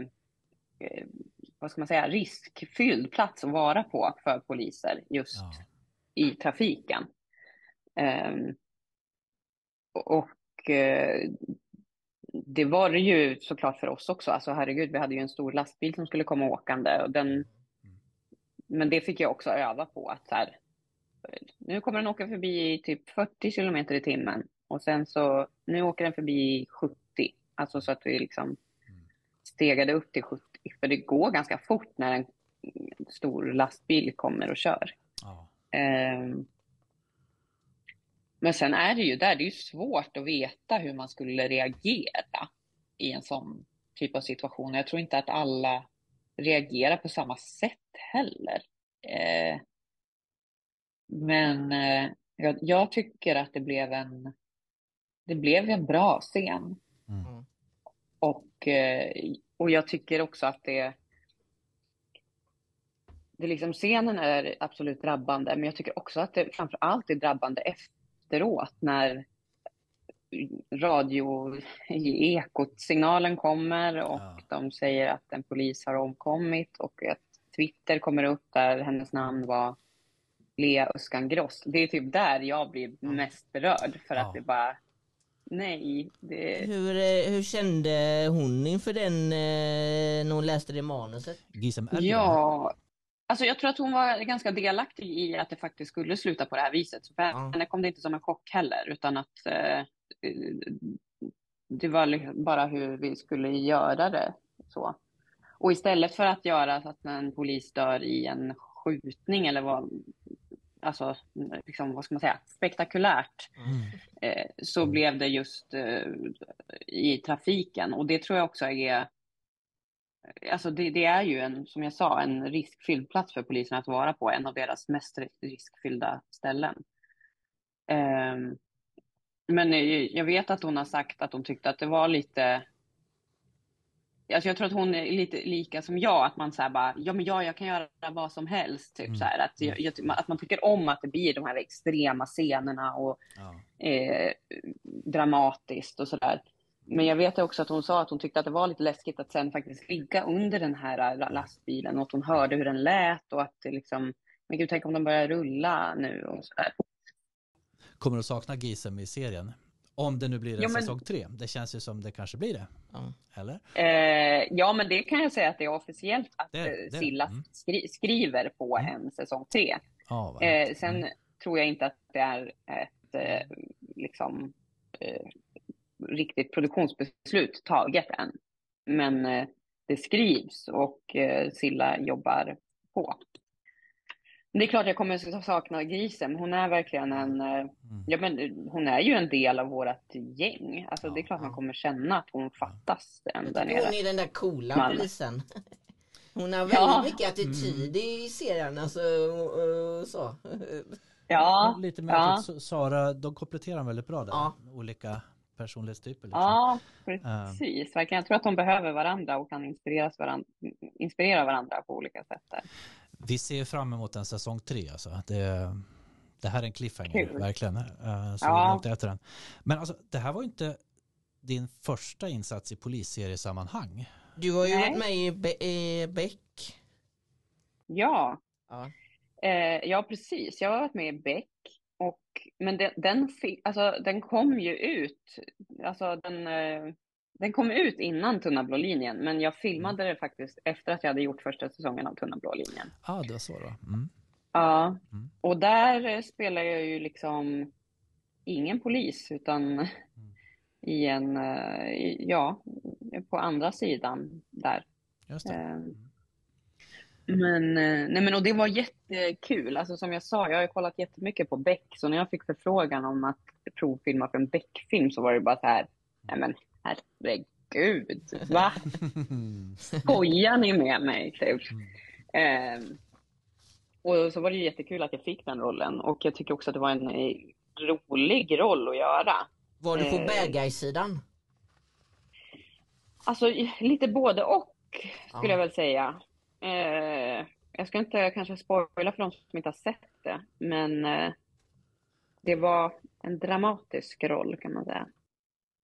eh, vad ska man säga, riskfylld plats att vara på för poliser just Ja. i trafiken. Ehm, och eh, det var det ju såklart för oss också. Alltså herregud, vi hade ju en stor lastbil som skulle komma åkande och den men det fick jag också öva på att så här, nu kommer den åka förbi i typ 40 kilometer i timmen och sen så, nu åker den förbi i 70. Alltså så att vi liksom stegade upp till 70. För det går ganska fort när en stor lastbil kommer och kör. Ja. Ehm, Men sen är det ju där, det är ju svårt att veta hur man skulle reagera i en sån typ av situation. Jag tror inte att alla reagerar på samma sätt heller. Eh, men eh, jag, jag, tycker att det blev en, det blev en bra scen. Mm. Och, eh, och jag tycker också att det, det liksom, scenen är absolut drabbande, men jag tycker också att det framför allt är drabbande efteråt när radio i ekot-signalen kommer och ja. de säger att en polis har omkommit och att Twitter kommer upp där hennes namn var Lea Öskan Gross. Det är typ där jag blir mest berörd för ja. att det bara Nej. Det... Hur, eh, hur kände hon inför den eh, när hon läste det manuset? Ja, alltså jag tror att hon var ganska delaktig i att det faktiskt skulle sluta på det här viset. För ja. henne kom det inte som en chock heller, utan att eh, det var bara hur vi skulle göra det så. Och istället för att göra så att en polis dör i en skjutning eller vad, alltså, liksom, vad ska man säga, spektakulärt, mm. eh, så blev det just eh, i trafiken. Och det tror jag också är, alltså det, det, är ju en, som jag sa, en riskfylld plats för polisen att vara på, en av deras mest riskfyllda ställen. Eh, men jag vet att hon har sagt att hon tyckte att det var lite Alltså jag tror att hon är lite lika som jag, att man säger bara, ja men ja, jag kan göra vad som helst. Typ, mm. så här, att, jag, att man tycker om att det blir de här extrema scenerna och ja. eh, dramatiskt och sådär. Men jag vet också att hon sa att hon tyckte att det var lite läskigt att sen faktiskt ligga under den här lastbilen och att hon hörde hur den lät och att det liksom, men gud, tänk om de börjar rulla nu och sådär. Kommer du sakna Gisem i serien? Om det nu blir en ja, men... säsong tre. Det känns ju som det kanske blir det. Ja. Eller? Eh, ja, men det kan jag säga att det är officiellt att det, det. Silla mm. skri skriver på mm. en säsong tre. Ah, eh, sen mm. tror jag inte att det är ett eh, liksom, eh, riktigt produktionsbeslut taget än. Men eh, det skrivs och eh, Silla jobbar på. Det är klart jag kommer sakna grisen. Hon är verkligen en, eh, mm. ja men hon är ju en del av vårt gäng. Alltså ja, det är klart ja. man kommer känna att hon fattas den där nere. Hon är den där coola man. polisen. [laughs] Hon har väldigt ja. mycket attityd mm. i serien, alltså så. Ja. Lite mer ja. Sara, de kompletterar väldigt bra där. Ja. Olika personlighetstyper. Liksom. Ja, precis. Uh. Jag tror att de behöver varandra och kan inspireras varandra, inspirera varandra på olika sätt. Där. Vi ser fram emot en säsong tre alltså. Det, det här är en cliffhanger, Kul. verkligen. Uh, så ja. efter den. Men alltså, det här var inte din första insats i polisseriesammanhang. Du har ju Nej. varit med i, Be i Beck. Ja. Ja. Eh, ja, precis. Jag har varit med i Beck. Och, men den, den, alltså, den kom ju ut, alltså den, eh, den kom ut innan Tunna blå linjen, men jag filmade mm. det faktiskt efter att jag hade gjort första säsongen av Tunna blå linjen. Ja, ah, det var så då. Mm. Ja, mm. och där eh, spelar jag ju liksom ingen polis, utan mm. [laughs] i en, eh, ja, på andra sidan där. Just det. Eh, mm. Men, nej men och det var jättekul. Alltså som jag sa, jag har kollat jättemycket på Beck, så när jag fick förfrågan om att provfilma för en Beck-film så var det bara så här, nej men herregud, va? [laughs] Skojar ni med mig? Typ. Eh, och så var det ju jättekul att jag fick den rollen och jag tycker också att det var en eh, rolig roll att göra. Var du på eh, bad guy-sidan? Alltså lite både och skulle ja. jag väl säga. Eh, jag ska inte kanske spoila för de som inte har sett det, men eh, det var en dramatisk roll kan man säga.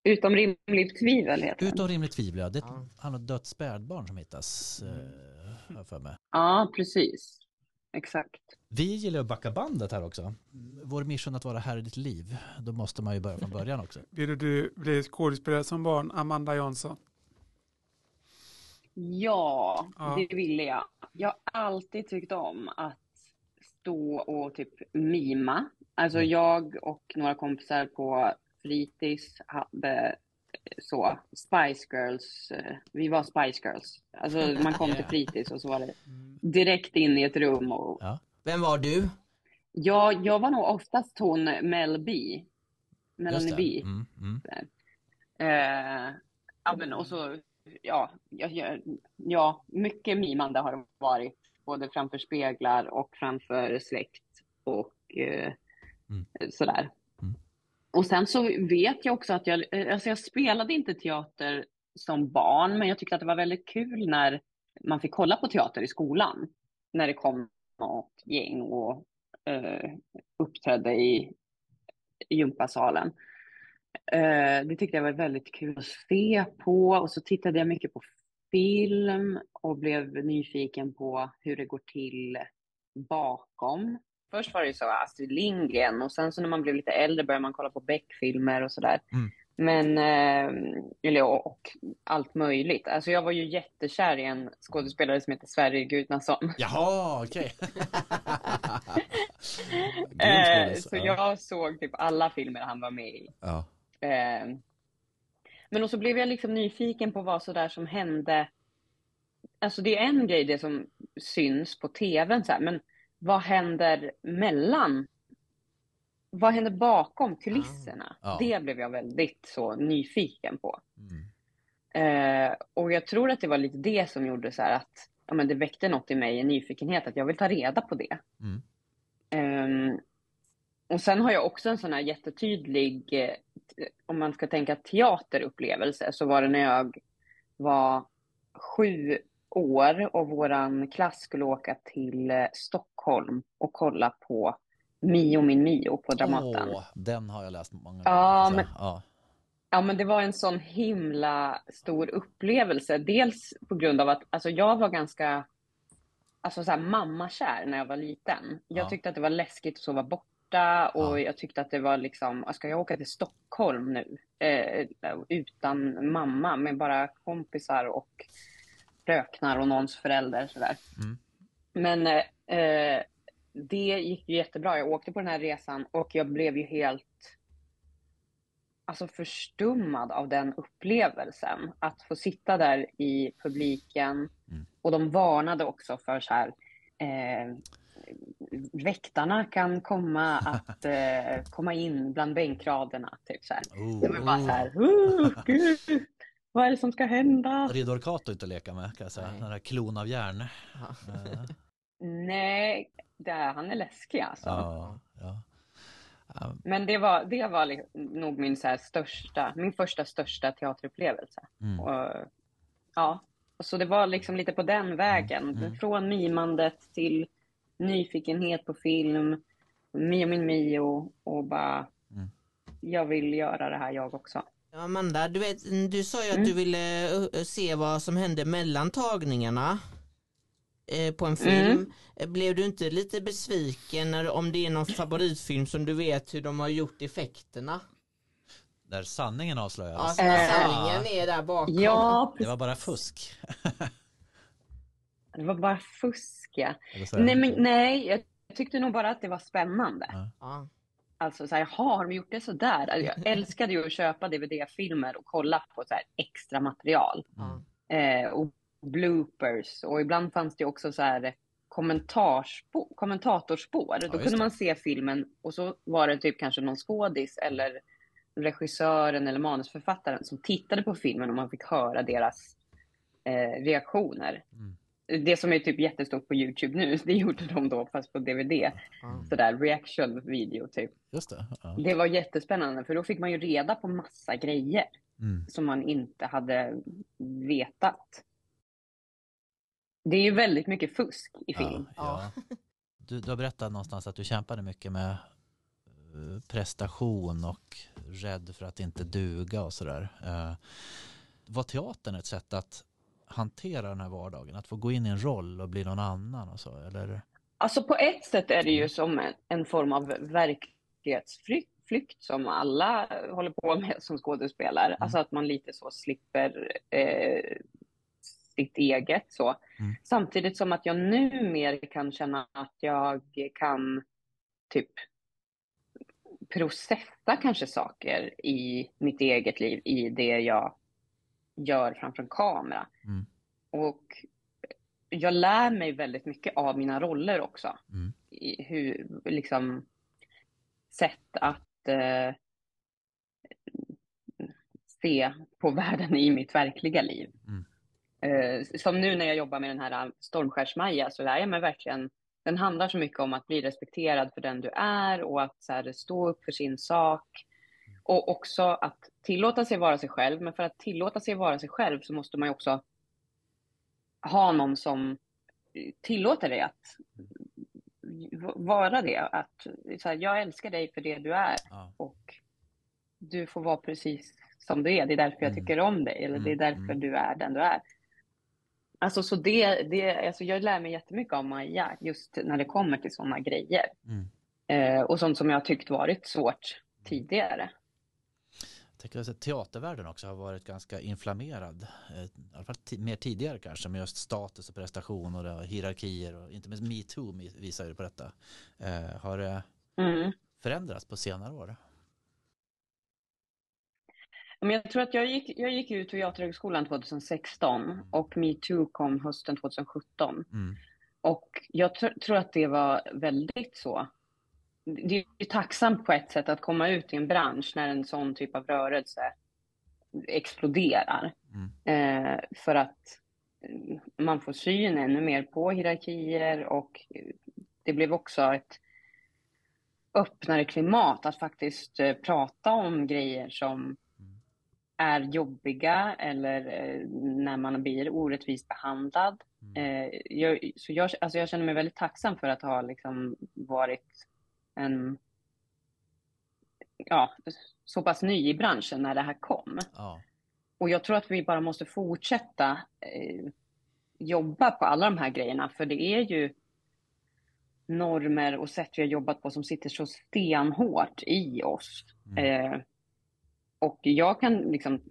Utom rimligt tvivel heter Utom rimligt tvivel, ja. Det ja. han ett dött spädbarn som hittas, eh, för mig. Ja, precis. Exakt. Vi gillar att backa bandet här också. Vår mission att vara här i ditt liv. Då måste man ju börja från början också. [laughs] Vill du bli skådespelare som barn, Amanda Jansson? Ja, ja, det ville jag. Jag har alltid tyckt om att stå och typ mima. Alltså mm. jag och några kompisar på fritids hade så, Spice Girls, eh, vi var Spice Girls. Alltså man kom till fritids och så var det direkt in i ett rum och... Ja. Vem var du? Ja, jag var nog oftast hon Mel B. Melanie. B. Mm, mm. Eh, ja, men och så, ja, ja, ja, mycket mimande har det varit. Både framför speglar och framför släkt och eh, Mm. sådär. Och sen så vet jag också att jag, eh, alltså jag spelade inte teater som barn, men jag tyckte att det var väldigt kul när man fick kolla på teater i skolan. När det kom något gäng och eh, uppträdde i, i gympasalen. Eh, det tyckte jag var väldigt kul att se på och så tittade jag mycket på film och blev nyfiken på hur det går till bakom. Först var det ju så Astrid Lindgren och sen så när man blev lite äldre började man kolla på Beck-filmer och sådär. Mm. Men, eh, eller och, och allt möjligt. Alltså jag var ju jättekär i en skådespelare som heter Sverrir Gudnason. [laughs] Jaha, okej. [laughs] Grym Eh, så Ja. jag såg typ alla filmer han var med i. Ja. Eh, men också blev jag liksom nyfiken på vad sådär som hände. Alltså det är en grej det som syns på tvn så här, men vad händer mellan? Vad händer bakom kulisserna? Ja. Det blev jag väldigt så nyfiken på. Mm. Eh, och jag tror att det var lite det som gjorde så att ja, men det väckte något i mig, en nyfikenhet, att jag vill ta reda på det. Mm. Ehm, och sen har jag också en sån här jättetydlig, eh, om man ska tänka teaterupplevelse, så var det när jag var sju år och våran klass skulle åka till eh, Stockholm och kolla på Mio min Mio på Dramaten. Åh, den har jag läst många Ja, gånger. men- Ja. Ja, men det var en sån himla stor upplevelse. Dels på grund av att alltså, jag var ganska alltså, så här, mammakär när jag var liten. Jag Ja. tyckte att det var läskigt att sova borta och Ja. jag tyckte att det var liksom, ska jag åka till Stockholm nu eh, utan mamma med bara kompisar och fröknar och någons förälder sådär. Mm. Men eh, eh, det gick ju jättebra. Jag åkte på den här resan och jag blev ju helt alltså förstummad av den upplevelsen. Att få sitta där i publiken Mm. och de varnade också för så här eh, väktarna kan komma att [laughs] eh, komma in bland bänkraderna. Typ så här. Oh. Det var bara så här, oh, gud, vad är det som ska hända? Ridder Kato inte att leka med kan jag säga. Den där klon av järn. Ja. Nej, det är, han är läskig alltså. ja, ja. Ja, Men det var, det var nog min, så här största, min första största teaterupplevelse. Mm. Och, ja, och så det var liksom lite på den vägen. Mm. Från mimandet till nyfikenhet på film, Mio min Mio och bara, Mm. jag vill göra det här jag också. Ja, Amanda, du, vet, du sa ju att Mm. du ville se vad som hände mellan tagningarna på en film. Mm. Eh, Blev du inte lite besviken när, om det är någon favoritfilm som du vet hur de har gjort effekterna? Där sanningen Ja, avslöjades. så Eh. sanningen är där bakom. Ja, Det var bara fusk. det var bara fusk ja. Nej, men, nej, jag tyckte nog bara att det var spännande. Ja. Ja. Alltså så här, jaha, har de gjort det så där? Alltså, jag [laughs] älskade ju att köpa DVD-filmer och kolla på så här extra material. Ja. Eh, och bloopers. Och ibland fanns det också så här kommentatorspår. Då just kunde man se filmen och så var det typ kanske någon skådis eller regissören eller manusförfattaren som tittade på filmen och man fick höra deras eh, reaktioner. Mm. Det som är typ jättestort på Youtube nu, [laughs] det gjorde de då fast på DVD. Ja. Sådär reaction video typ. Just det. Ja. Det var jättespännande för då fick man ju reda på massa grejer Mm. som man inte hade vetat. Det är ju väldigt mycket fusk i film. Ja, ja. Du, du har berättat någonstans att du kämpade mycket med eh, prestation och rädd för att inte duga och sådär. Eh, Var teatern ett sätt att hantera den här vardagen? Att få gå in i en roll och bli någon annan och så? Eller? Alltså på ett sätt är det ju som en, en form av verklighetsflykt flykt som alla håller på med som skådespelare. Alltså att man lite så slipper eh, sitt eget så. Mm. Samtidigt som att jag nu mer kan känna att jag kan typ processa kanske saker i mitt eget liv, i det jag gör framför en kamera. Mm. Och jag lär mig väldigt mycket av mina roller också Mm. hur, liksom, sätt att eh, se på världen i mitt verkliga liv. Mm. Eh, som nu när jag jobbar med den här Stormskärs-Maja så lär jag mig verkligen, den handlar så mycket om att bli respekterad för den du är och att så här, stå upp för sin sak. Och också att tillåta sig vara sig själv, men för att tillåta sig vara sig själv så måste man ju också ha någon som tillåter dig att vara det. Att så här, jag älskar dig för det du är ja. och du får vara precis som du är. Det är därför jag mm. tycker om dig eller det är mm, därför mm. du är den du är. Alltså så det, det alltså jag lär mig jättemycket av Maja just när det kommer till sådana grejer. Mm. Eh, och sånt som jag tyckt varit svårt tidigare. Jag tänker att teatervärlden också har varit ganska inflammerad. Eh, I alla fall mer tidigare kanske med just status och prestation och hierarkier och inte minst metoo visar ju på detta. Eh, har det mm. förändrats på senare år? Men jag tror att jag gick, jag gick ut Teaterhögskolan 2016 mm. och metoo kom hösten 2017. Mm. Och jag tr tror att det var väldigt så. Det är ju tacksamt på ett sätt att komma ut i en bransch när en sån typ av rörelse exploderar. Mm. Eh, för att man får syn ännu mer på hierarkier och det blev också ett öppnare klimat att faktiskt eh, prata om grejer som är jobbiga eller eh, när man blir orättvist behandlad. Mm. Eh, jag, så jag, alltså jag känner mig väldigt tacksam för att ha liksom varit en, ja, så pass ny i branschen när det här kom. Ja. Och jag tror att vi bara måste fortsätta eh, jobba på alla de här grejerna, för det är ju normer och sätt vi har jobbat på som sitter så stenhårt i oss. Mm. Eh, och jag kan liksom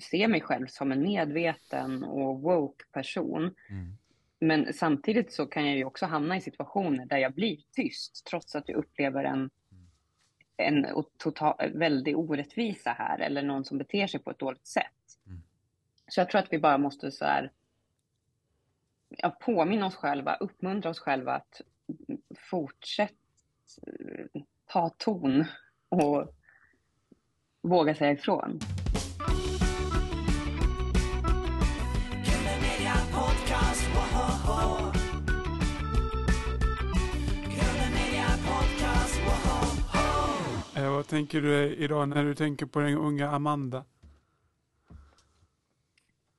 se mig själv som en medveten och woke person. Mm. Men samtidigt så kan jag ju också hamna i situationer där jag blir tyst trots att jag upplever en, en total, väldig orättvisa här eller någon som beter sig på ett dåligt sätt. Mm. Så jag tror att vi bara måste så här, ja, påminna oss själva, uppmuntra oss själva att fortsätta ta ton och våga säga ifrån. Eh, vad tänker du idag när du tänker på den unga Amanda?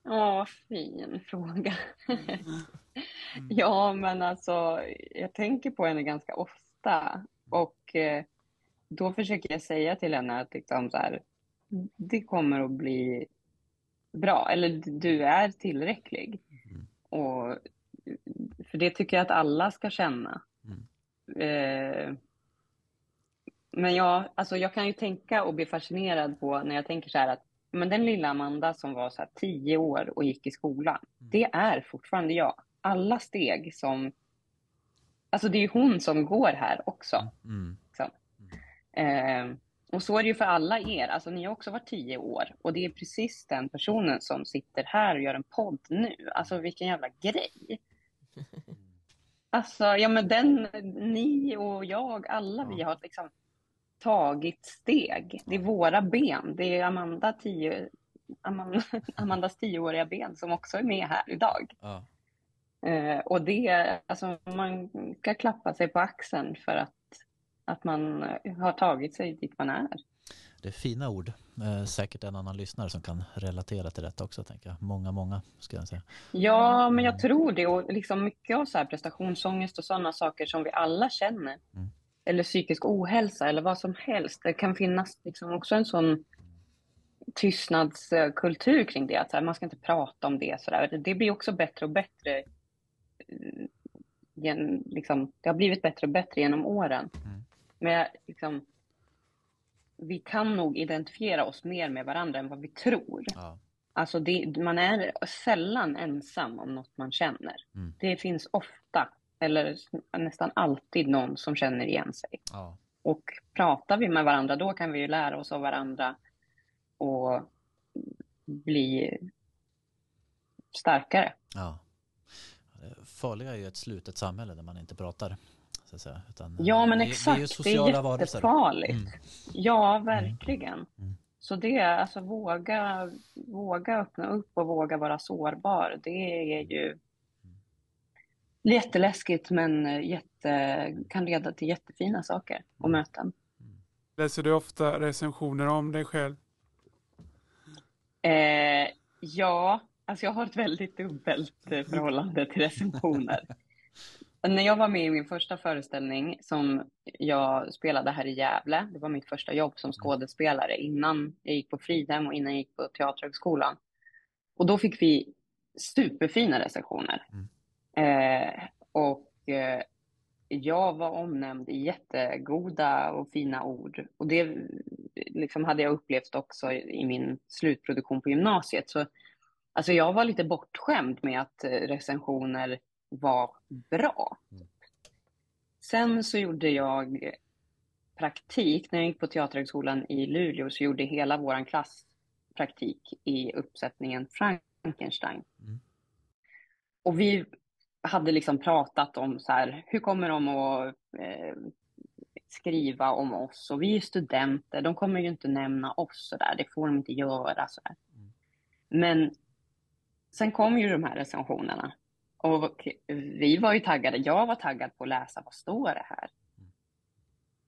Ja, fin fråga. Mm. [laughs] ja, men alltså, jag tänker på henne ganska ofta och eh, då försöker jag säga till henne att liksom så här, det kommer att bli bra, eller du är tillräcklig. Mm. Och, för det tycker jag att alla ska känna. Mm. Eh, men jag, alltså jag kan ju tänka och bli fascinerad på när jag tänker så här att men den lilla Amanda som var så här tio år och gick i skolan, mm. det är fortfarande jag. Alla steg som... Alltså det är ju hon som går här också. Mm. Eh, och så är det ju för alla er. Alltså ni har också varit tio år och det är precis den personen som sitter här och gör en podd nu. Alltså vilken jävla grej. Alltså, ja men den, ni och jag, alla vi har liksom tagit steg. Det är våra ben. Det är Amanda tio, Amanda, [laughs] Amandas tioåriga ben som också är med här idag. Ja. Eh, och det, alltså man ska klappa sig på axeln för att att man eh, har tagit sig dit man är. Det är fina ord. Eh, säkert en annan lyssnare som kan relatera till detta också, tänker jag. Många, många, ska jag säga. Ja, men jag mm. tror det. Och liksom mycket av så här prestationsångest och sådana saker som vi alla känner. Mm. Eller psykisk ohälsa eller vad som helst. Det kan finnas liksom också en sån tystnadskultur kring det. Att här, man ska inte prata om det. Så där. Det blir också bättre och bättre. Eh, liksom, det har blivit bättre och bättre genom åren. Mm. Men liksom, vi kan nog identifiera oss mer med varandra än vad vi tror. Ja. Alltså det, man är sällan ensam om något man känner. Mm. Det finns ofta, eller nästan alltid, någon som känner igen sig. Ja. Och pratar vi med varandra, då kan vi ju lära oss av varandra och bli starkare. Ja. Det farliga är ju ett slutet samhälle där man inte pratar Så att säga. Utan, ja, men vi, exakt. Vi är sociala det är jättefarligt. Mm. Ja, verkligen. Mm. Mm. Så det, alltså våga, våga öppna upp och våga vara sårbar. Det är ju jätteläskigt men jätte, kan leda till jättefina saker och mm. möten. Läser du ofta recensioner om dig själv? Eh, ja, alltså jag har ett väldigt dubbelt förhållande till recensioner. [laughs] När jag var med i min första föreställning som jag spelade här i Gävle, det var mitt första jobb som skådespelare innan jag gick på Fridhem och innan jag gick på Teaterhögskolan. Och då fick vi superfina recensioner. Mm. Eh, och eh, jag var omnämnd i jättegoda och fina ord. Och det liksom hade jag upplevt också i min slutproduktion på gymnasiet. Så alltså jag var lite bortskämd med att recensioner var bra. Mm. Sen så gjorde jag praktik, när jag gick på Teaterhögskolan i Luleå så gjorde hela vår klass praktik i uppsättningen Frankenstein. Mm. Och vi hade liksom pratat om så här, hur kommer de att eh, skriva om oss? Och vi är studenter, de kommer ju inte nämna oss så där, det får de inte göra så. Mm. Men sen kom ju de här recensionerna och vi var ju taggade, jag var taggad på att läsa, vad står det här?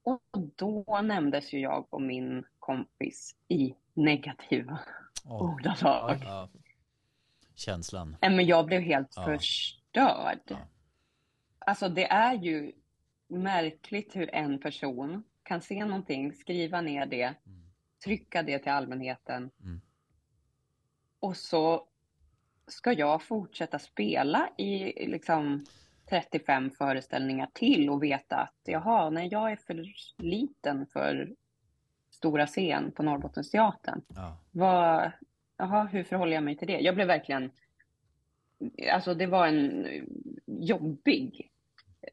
Och då nämndes ju jag och min kompis i negativa oh. ordalag. Ja. Känslan. Men jag blev helt ja. förstörd. Ja. Alltså det är ju märkligt hur en person kan se någonting, skriva ner det, mm. trycka det till allmänheten mm. och så ska jag fortsätta spela i liksom 35 föreställningar till och veta att jaha, nej, jag är för liten för stora scen på Norrbottensteatern. Ja. Vad, jaha, hur förhåller jag mig till det? Jag blev verkligen, alltså det var en jobbig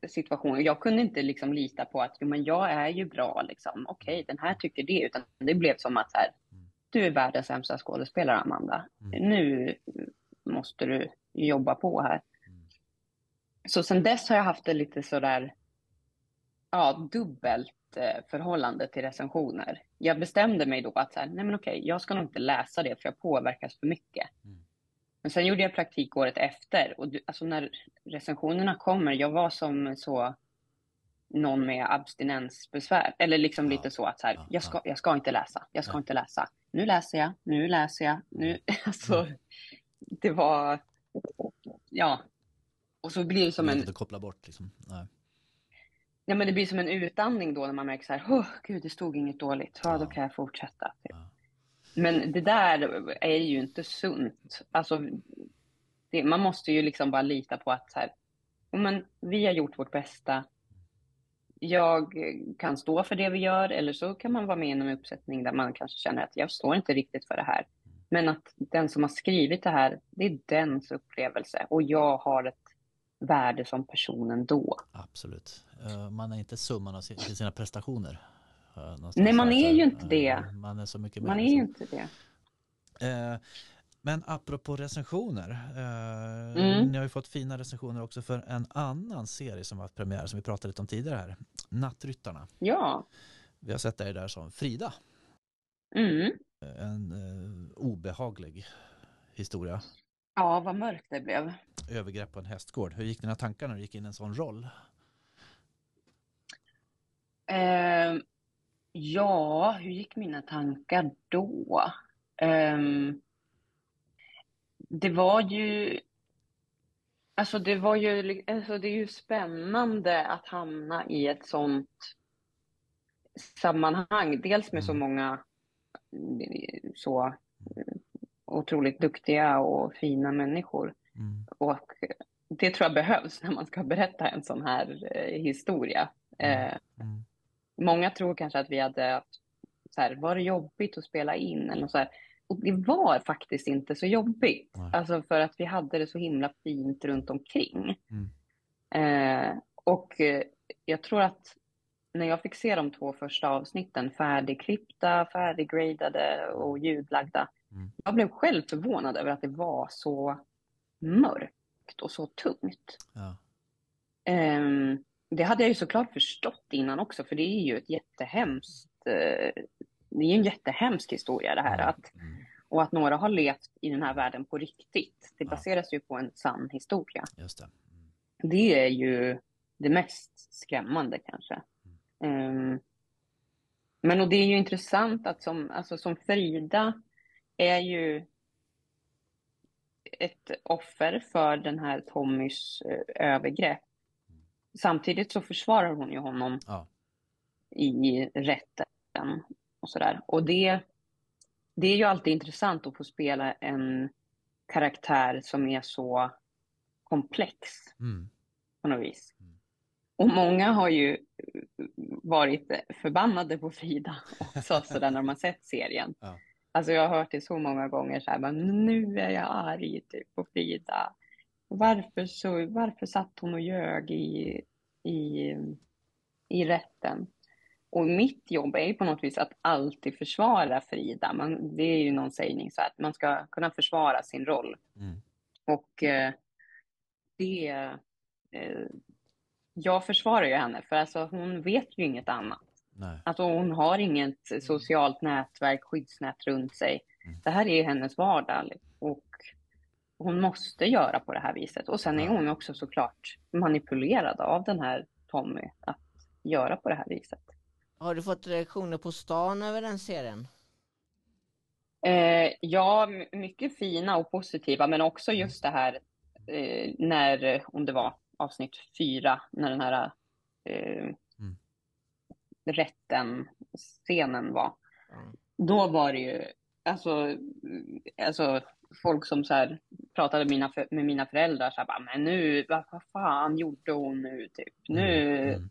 situation. Jag kunde inte liksom lita på att jo, men jag är ju bra, liksom. okej, den här tycker det, utan det blev som att här, mm. du är världens sämsta skådespelare, Amanda. Mm. Nu måste du jobba på här. Mm. Så sen dess har jag haft det lite sådär, ja, dubbelt eh, förhållande till recensioner. Jag bestämde mig då att så här, nej men okej, jag ska nog inte läsa det för jag påverkas för mycket. Mm. Men sen gjorde jag praktik året efter och alltså när recensionerna kommer, jag var som så någon med abstinensbesvär eller liksom ja, lite så att så här, ja, jag, ska, jag ska inte läsa, jag ska ja. inte läsa. Nu läser jag, nu läser jag, nu, [laughs] alltså det var, ja. Och så blir det som en... Inte koppla bort liksom. Nej. Ja, men det blir som en utandning då när man märker så här, oh, gud, det stod inget dåligt, ja, då kan jag fortsätta. Ja. Men det där är ju inte sunt. Alltså, det, man måste ju liksom bara lita på att så här, men vi har gjort vårt bästa. Jag kan stå för det vi gör eller så kan man vara med i en uppsättning där man kanske känner att jag står inte riktigt för det här. Men att den som har skrivit det här, det är dens upplevelse och jag har ett värde som person ändå. Absolut. Eh, man är inte summan av sina prestationer. Eh, Nej, man är ju inte det. Eh, man är så mycket Man är ju inte det. Men apropå recensioner. Mm. Ni har ju fått fina recensioner också för en annan serie som har haft premiär som vi pratade lite om tidigare här. Nattryttarna. Ja. Vi har sett dig där som Frida. Mm. En eh, obehaglig historia. Ja, vad mörkt det blev. Övergrepp på en hästgård. Hur gick dina tankar när du gick in i en sån roll? Eh, ja, hur gick mina tankar då? Eh, det var ju... Alltså det var ju, alltså det är ju spännande att hamna i ett sånt sammanhang. Dels med så mm. många så otroligt duktiga och fina människor. Mm. Och det tror jag behövs när man ska berätta en sån här eh, historia. Mm. Eh, mm. Många tror kanske att vi hade så här, var det jobbigt att spela in eller så här. Och det var faktiskt inte så jobbigt. Nej. Alltså för att vi hade det så himla fint runt omkring. Mm. Eh, och eh, jag tror att när jag fick se de två första avsnitten färdigklippta, färdiggradade och ljudlagda. Mm. Jag blev själv förvånad över att det var så mörkt och så tungt. Ja. Um, det hade jag ju såklart förstått innan också, för det är ju ett jättehemskt, eh, det är ju en jättehemsk historia det här. Att, Mm. och att några har levt i den här världen på riktigt. Det Ja. baseras ju på en sann historia. Just det. Det är ju det mest skrämmande kanske. Ehm, men och det är ju intressant att som, alltså som Frida är ju ett offer för den här Tommys eh, övergrepp. Samtidigt så försvarar hon ju honom Ja. i rätten och sådär. Och det, det är ju alltid intressant att få spela en karaktär som är så komplex Mm. på något vis. Mm. Och många har ju varit förbannade på Frida [laughs] också sådär när de har sett serien. Ja. Alltså jag har hört det så många gånger så här, bara, nu är jag arg typ på Frida. Varför, så, varför satt hon och ljög i, i, i rätten? Och mitt jobb är ju på något vis att alltid försvara Frida. Man, det är ju någon sägning så här, att man ska kunna försvara sin roll. Mm. Och eh, det... Eh, jag försvarar ju henne, för alltså, hon vet ju inget annat. Nej. Alltså, hon har inget socialt nätverk, skyddsnät runt sig. Mm. Det här är hennes vardag och hon måste göra på det här viset. Och sen är hon också såklart manipulerad av den här Tommy att göra på det här viset. Har du fått reaktioner på stan över den serien? Eh, ja, mycket fina och positiva, men också just det här eh, när, om det var avsnitt fyra, när den här eh, Mm. rätten, scenen var. Ja. Då var det ju, alltså, mm, alltså folk som så här pratade med mina, med mina föräldrar, så här, bara, men nu, vad, vad fan gjorde hon nu, typ? Nu, Mm.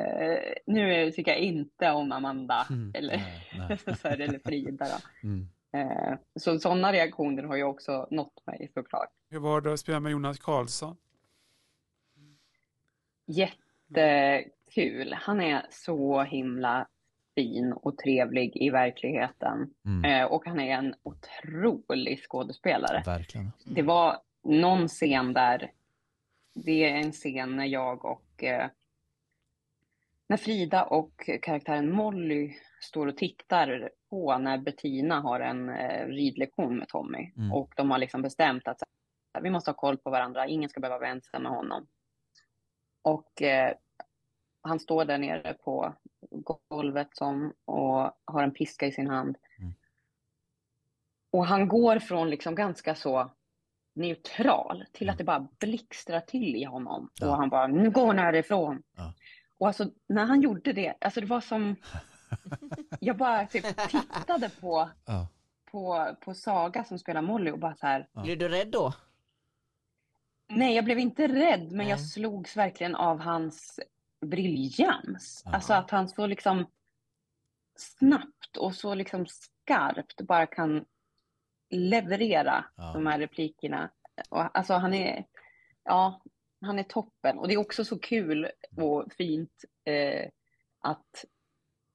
eh, nu tycker jag inte om Amanda, Mm. [laughs] eller, Nej, nej. [laughs] så här, eller Frida då. Mm. Eh, Så sådana reaktioner har ju också nått mig såklart. Hur var det att spela med Jonas Karlsson? Jättekul. Han är så himla fin och trevlig i verkligheten. Mm. Eh, Och han är en otrolig skådespelare. Verkligen. Det var någon scen där, det är en scen när jag och eh, när Frida och karaktären Molly står och tittar på när Bettina har en eh, ridlektion med Tommy. Mm. Och de har liksom bestämt att vi måste ha koll på varandra, ingen ska behöva vara ensam med honom. Och eh, han står där nere på golvet som, och har en piska i sin hand. Mm. Och han går från liksom ganska så neutral till att Mm. det bara blixtrar till i honom. Ja. Och han bara, nu går hon härifrån. Ja. Och alltså när han gjorde det, alltså det var som, [laughs] jag bara typ tittade på, Ja. på, på Saga som spelar Molly och bara så här, Ja. Blev du rädd då? Nej jag blev inte rädd men jag Nej. slogs verkligen av hans briljans. Ja. Alltså att han så liksom snabbt och så liksom skarpt bara kan leverera Ja. de här replikerna. Och, alltså han är, ja, han är toppen. Och det är också så kul och fint eh, att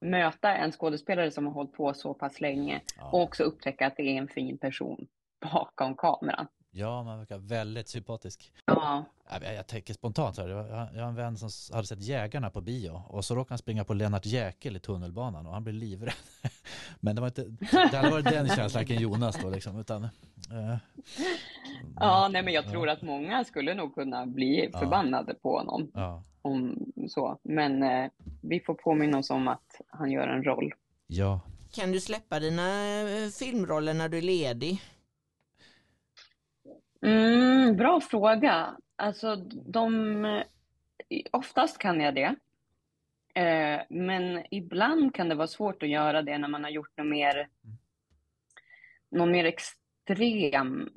möta en skådespelare som har hållit på så pass länge och Ja. också upptäcka att det är en fin person bakom kameran. Ja, man verkar väldigt sympatisk. Ja, Jag, jag, tänker spontant så här, jag, har en vän som hade sett Jägarna på bio och så råkade han springa på Lennart Jäkel i tunnelbanan och han blev livrädd. [laughs] Men det var inte, det hade varit den känslan, vilken Jonas då liksom, utan... eh, ja nej men jag Ja. tror att många skulle nog kunna bli Ja. förbannade på honom. Ja, Om så. Men eh, vi får påminna oss om att han gör en roll. ja, Kan du släppa dina eh, filmroller när du är ledig? Mm, bra fråga. Alltså, de... Oftast kan jag det. Eh, men ibland kan det vara svårt att göra det när man har gjort något mer, någon mer extrem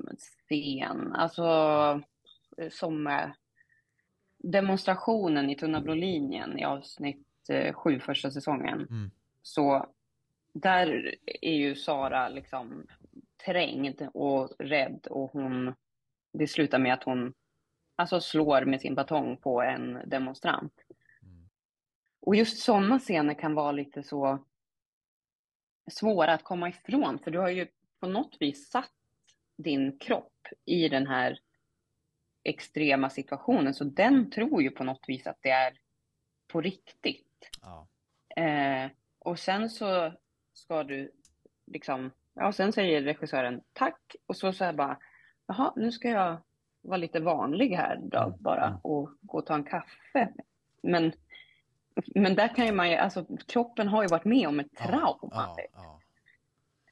scen. Alltså, som eh, demonstrationen i Tunna blå linjen i avsnitt eh, sju första säsongen. Mm. Så där är ju Sara liksom trängd och rädd och hon, det slutar med att hon alltså slår med sin batong på en demonstrant. Mm. Och just sådana scener kan vara lite så svåra att komma ifrån för du har ju på något vis satt din kropp i den här extrema situationen så den tror ju på något vis att det är på riktigt. Ja. Eh, och sen så ska du liksom, ja sen säger regissören tack och så säger bara, jaha nu ska jag vara lite vanlig här då bara och gå och ta en kaffe. Men, men där kan ju man ju, alltså kroppen har ju varit med om ett trauma. Ja, ja.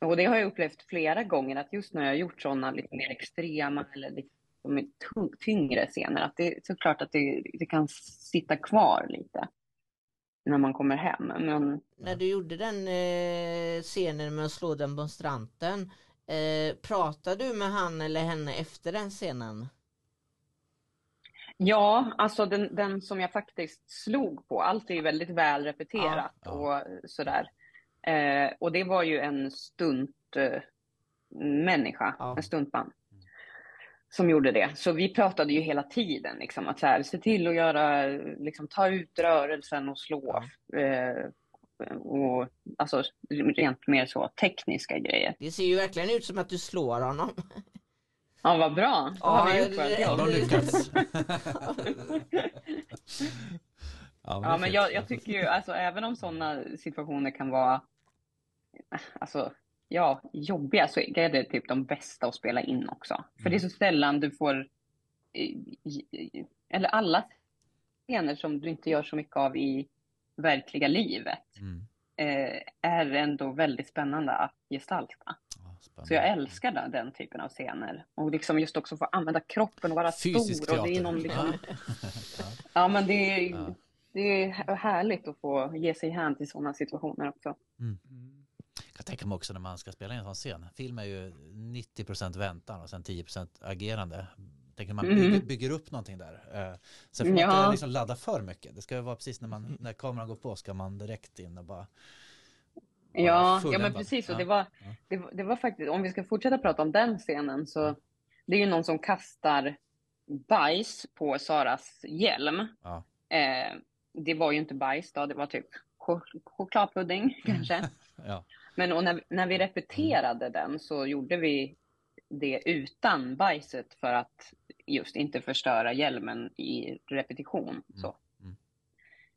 Och det har jag upplevt flera gånger att just när jag har gjort sådana lite mer extrema eller liksom tyngre scener att det är såklart att det, det kan sitta kvar lite när man kommer hem. Men När du gjorde den eh, scenen med att slå demonstranten, eh, pratade du med han eller henne efter den scenen? ja, alltså den, den som jag faktiskt slog på, allt är ju väldigt väl repeterat Ja, och sådär. Eh, och det var ju en stunt eh, människa, Ja. en stuntman. som gjorde det. Så vi pratade ju hela tiden liksom att så här, se till att göra, liksom ta ut rörelsen och slå. Eh, och alltså rent mer så tekniska grejer. Det ser ju verkligen ut som att du slår honom. Ja, vad bra. Då har vi gjort vårt det- Ja, jobb. de lyckats. ja, Ja, men det är [laughs] jag, jag tycker ju, alltså även om sådana situationer kan vara, alltså, ja, jobbiga, så är det typ de bästa att spela in också. För det är så sällan du får, eller alla scener som du inte gör så mycket av i verkliga livet, Mm. eh, är ändå väldigt spännande att gestalta. Ja, spännande. Så jag älskar den, den typen av scener. Och liksom just också få använda kroppen och vara Fysisk stor. Och det är teater. någon liksom, [laughs] Ja. Men det är, Ja. det är härligt att få ge sig hän till sådana situationer också. Mm. Jag kan tänka mig också när man ska spela in en sån scen. Film är ju 90% väntan och sen 10% agerande. Tänker man Mm. bygger, bygger upp någonting där. Eh, Sen får man Ja. inte liksom ladda för mycket. Det ska ju vara precis när, man, när kameran går på ska man direkt in och bara Ja, ja men precis. Och det, var, Ja. det, var- det var faktiskt, om vi ska fortsätta prata om den scenen, så det är ju någon som kastar bajs på Saras hjälm. Ja. Eh, det var ju inte bajs då, det var typ chok- chokladpudding [laughs] kanske. Ja. Men och när, när vi repeterade den så gjorde vi det utan bajset för att just inte förstöra hjälmen i repetition. Så. Mm.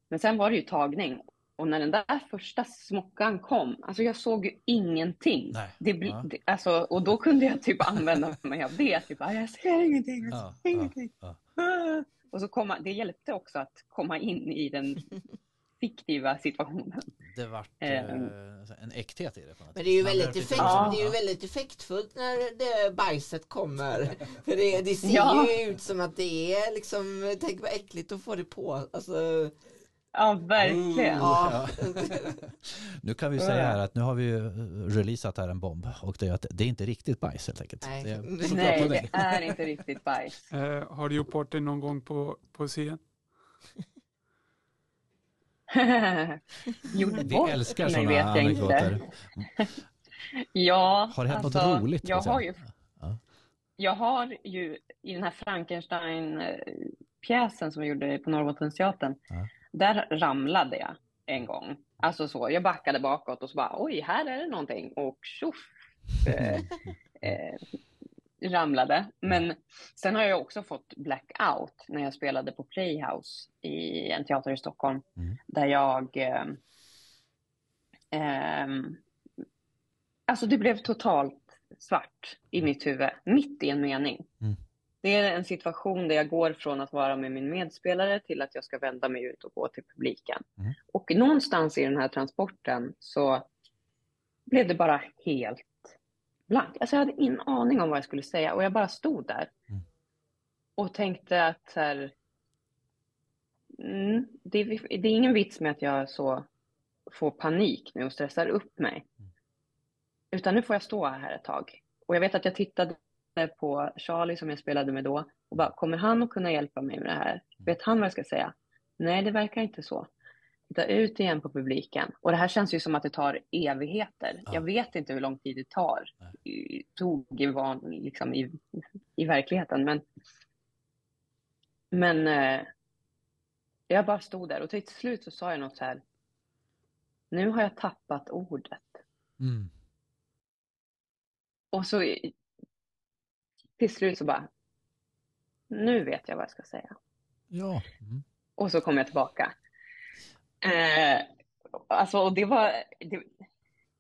Men sen var det ju tagning. Och när den där första smockan kom, alltså jag såg ju ingenting. Nej. Det Ja. det, alltså, och då kunde jag typ använda mig av det. Typ, "Ah, jag ser ingenting, jag Ja, ser ja, ingenting. ja. Ah. Och så komma, det hjälpte också att komma in i den [laughs] fiktiva situationen. Det vart Eh. eh, en äkthet i det. På något Men det är ju väldigt, effekt, Ja. det är ju väldigt effektfullt när det bajset kommer. [laughs] För det, det ser Ja. ju ut som att det är liksom, tänk vad äckligt att få det på. Alltså, Ja, verkligen. ja. [laughs] Nu kan vi säga här att nu har vi ju releasat här en bomb och det är att det är inte riktigt bajs helt enkelt. Nej. Det är [laughs] Nej, det är inte riktigt bajs. Eh, har du gjort bort det någon gång på, på scen? [laughs] Gjort Vi bort älskar mig sådana vet jag anekdoter. inte. [laughs] Ja, Har det hänt alltså, något roligt? Jag har, ju, Ja. jag har ju i den här Frankenstein-pjäsen som vi gjorde på Norrbottensteatern, Ja. där ramlade jag en gång. Alltså så, jag backade bakåt och så bara oj, här är det någonting och tjoff! [laughs] Eh, eh, ramlade. Men sen har jag också fått blackout när jag spelade på Playhouse i en teater i Stockholm. Mm. Där jag... Eh, ehm, alltså det blev totalt svart i mitt huvud, mitt i en mening. Mm. Det är en situation där jag går från att vara med min medspelare till att jag ska vända mig ut och gå till publiken. Mm. Och någonstans i den här transporten så blev det bara helt blankt. Alltså jag hade ingen aning om vad jag skulle säga och jag bara stod där. Mm. Och tänkte att så här, mm, det, är, det är ingen vits med att jag så får panik nu och stressar upp mig. Mm. Utan nu får jag stå här ett tag. Och jag vet att jag tittade på Charlie som jag spelade med då och bara, kommer han att kunna hjälpa mig med det här? Vet han vad jag ska säga? Nej, det verkar inte så. Titta ut igen på publiken. Och det här känns ju som att det tar evigheter. Ja. Jag vet inte hur lång tid det tar. i- Tog i, van, liksom i, i verkligheten. Men, men eh, jag bara stod där och till slut så sa jag något så här. Nu har jag tappat ordet. Mm. Och så till slut så bara. Nu vet jag vad jag ska säga. Ja. Mm. Och så kom jag tillbaka. Eh, alltså, och det var... Det,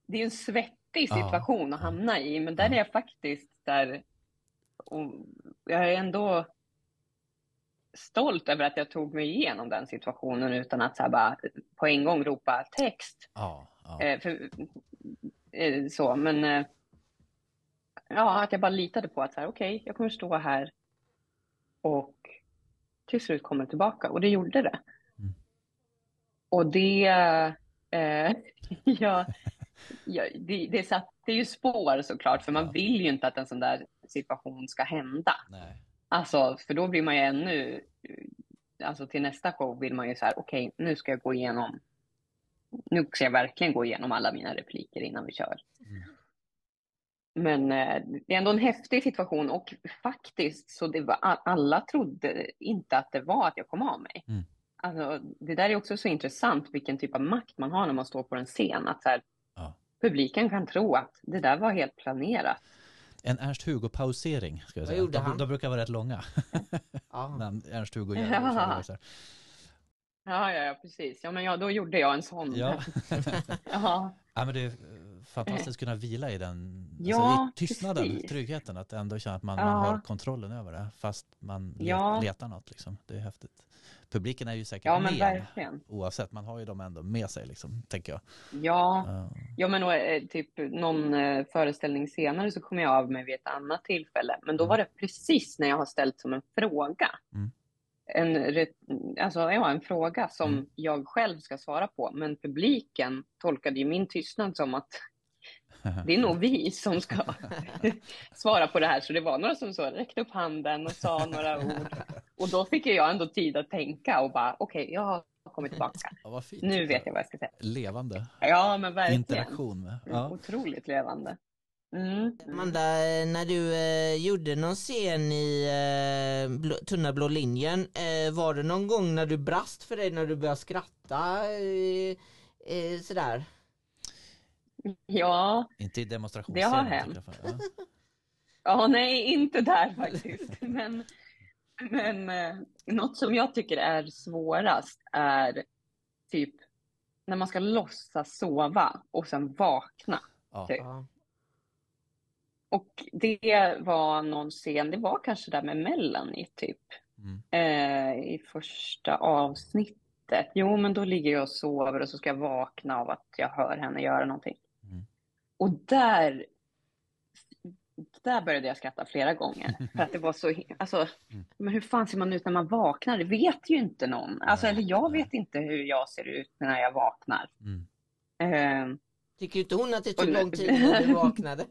det är ju en svettig situation Ja, att hamna i, men där är jag faktiskt där... Och jag är ändå stolt över att jag tog mig igenom den situationen utan att så bara på en gång ropa text. Eh, för, eh, så, men eh, ja, att jag bara litade på att så här, okej, jag kommer stå här och till slut kommer tillbaka och det gjorde det. Och det, eh, [laughs] ja, ja, det, det satte ju spår såklart, för man vill ju inte att en sån där situation ska hända. Nej. Alltså, för då blir man ju ännu, alltså till nästa show vill man ju så här, okej, nu ska jag gå igenom, nu ska jag verkligen gå igenom alla mina repliker innan vi kör. Mm. Men eh, det är ändå en häftig situation och faktiskt så det var, alla trodde inte att det var att jag kom av mig. Mm. Alltså, det där är också så intressant vilken typ av makt man har när man står på en scen. Att så här, Ja. Publiken kan tro att det där var helt planerat. En Ernst-Hugo-pausering ska jag Vad säga. gjorde De, han? de brukar vara rätt långa. [laughs] Ja. När Ernst-Hugo [laughs] gör Ja. det. Så här. Ja, ja, ja, precis. Ja, men ja, då gjorde jag en sån. Ja. [laughs] ja. ja, men det är eh, fantastiskt att kunna vila i den Ja, alltså, i tystnaden, precis. tryggheten, att ändå känna att man, Ja. man har kontrollen över det fast man Ja. letar något. Liksom. Det är häftigt. Publiken är ju säkert ja, men med verkligen. oavsett, man har ju dem ändå med sig liksom, tänker jag. Ja. Ja. Ja, men och, eh, typ någon eh, föreställning senare så kom jag av mig vid ett annat tillfälle. Men då Mm. var det precis när jag har ställt som en fråga. Mm. En, alltså, ja, en fråga som Mm. jag själv ska svara på. Men publiken tolkade ju min tystnad som att [laughs] det är nog vi som ska [laughs] svara på det här. Så det var några som så räckte upp handen och sa några ord. Och då fick jag ändå tid att tänka och bara okej, jag har kommit tillbaka. Ja, vad fint. Nu vet jag vad jag ska säga. Levande Ja, men verkligen. interaktion med. Ja. Otroligt levande. Mm. Amanda, när du eh, gjorde någon scen i eh, blå, Tunna blå linjen, eh, var det någon gång när du brast för dig när du började skratta? Eh, eh, sådär? [laughs] Ja, Inte i Det har hänt. jag. Ja. [laughs] ja, nej, inte där faktiskt. [laughs] Men, men eh, något som jag tycker är svårast är typ när man ska låtsas sova och sen vakna. Ja. Typ. Och det var någon scen, det var kanske där med Melanie typ, Mm. eh, i första avsnittet. Jo, men då ligger jag och sover och så ska jag vakna av att jag hör henne göra någonting. Och där, där började jag skratta flera gånger. [laughs] För att det var så, alltså, Mm. men hur fan ser man ut när man vaknar? Det vet ju inte någon. Alltså, eller jag vet inte hur jag ser ut när jag vaknar. Mm. Eh, Tycker inte hon att det tog Och- lång tid när du [laughs] vaknade?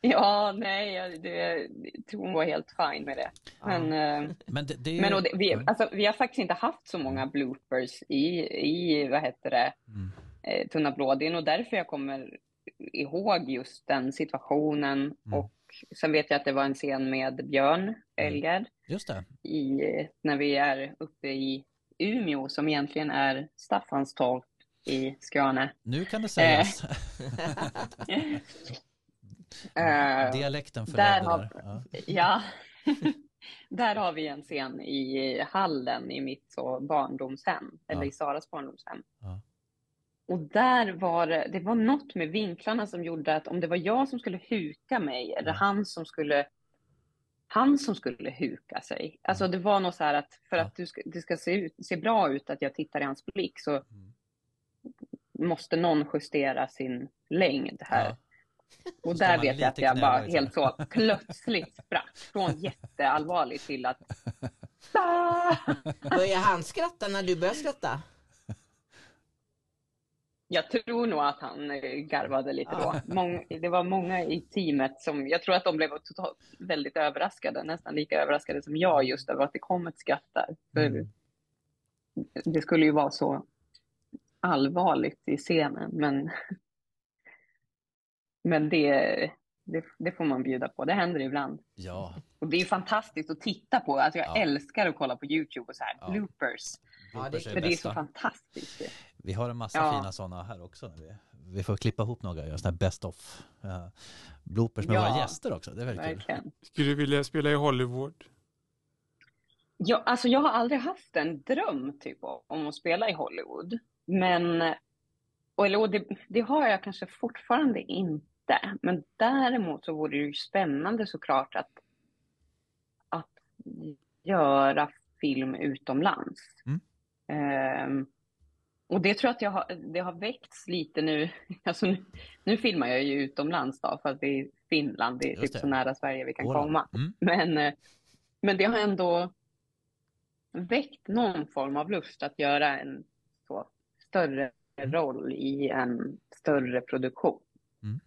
ja, nej, jag, det, jag tror hon var helt fine med det. Men, eh, Men det, det men det, vi, Ja. alltså, vi har faktiskt inte haft så många bloopers i, i vad heter det, Mm. Eh, Tunna blå. Det är nog därför jag kommer ihåg just den situationen. Mm. Och sen vet jag att det var en scen med Björn Elgard Just det. i, när vi är uppe i Umeå som egentligen är Staffanstorp i Skåne. Nu kan det sägas. Eh, [laughs] Dialekten där förledde har-. Ja. [laughs] Där har vi en scen i hallen i mitt så barndomshem, eller Ja. i Saras barndomshem. Ja. Och där var det, det var något med vinklarna som gjorde att om det var jag som skulle huka mig eller Ja. han som skulle han som skulle huka sig. Alltså det var nog så här att för att du ska, det ska se, ut, se bra ut att jag tittar i hans blick så Mm. måste någon justera sin längd här. Ja. Och där vet jag att jag bara helt så plötsligt sprack från jätteallvarligt till att! [laughs] Började han skratta när du började skratta? Jag tror nog att han eh, garvade lite då. Mång, det var många i teamet som, jag tror att de blev totalt, väldigt överraskade, nästan lika överraskade som jag just över att det kom ett skratt där. För Mm. det skulle ju vara så allvarligt i scenen, men, men det, det, det får man bjuda på. Det händer ibland. Ja, Och det är fantastiskt att titta på. Alltså jag Ja. älskar att kolla på YouTube och så här, Ja. bloopers. Ja, det- är För det är så fantastiskt. Vi har en massa Ja. fina sådana här också. När vi, vi får klippa ihop några och göra sådana här best of. Uh, bloopers med Ja. våra gäster också. Det är väldigt kul. Verkligen. Skulle du vilja spela i Hollywood? Ja, alltså jag har aldrig haft en dröm typ om att spela i Hollywood. Men, eller det, det har jag kanske fortfarande inte. Men däremot så vore det ju spännande såklart att, att göra film utomlands. Mm. Um, och det tror jag att jag har, det har väckts lite nu. [laughs] Alltså nu, nu filmar jag ju utomlands då, för att det är Finland, det är typ så nära Sverige vi kan Åland. komma. Mm. Men, eh, men det har ändå väckt någon form av lust att göra en så större mm. roll i en större produktion. Mm.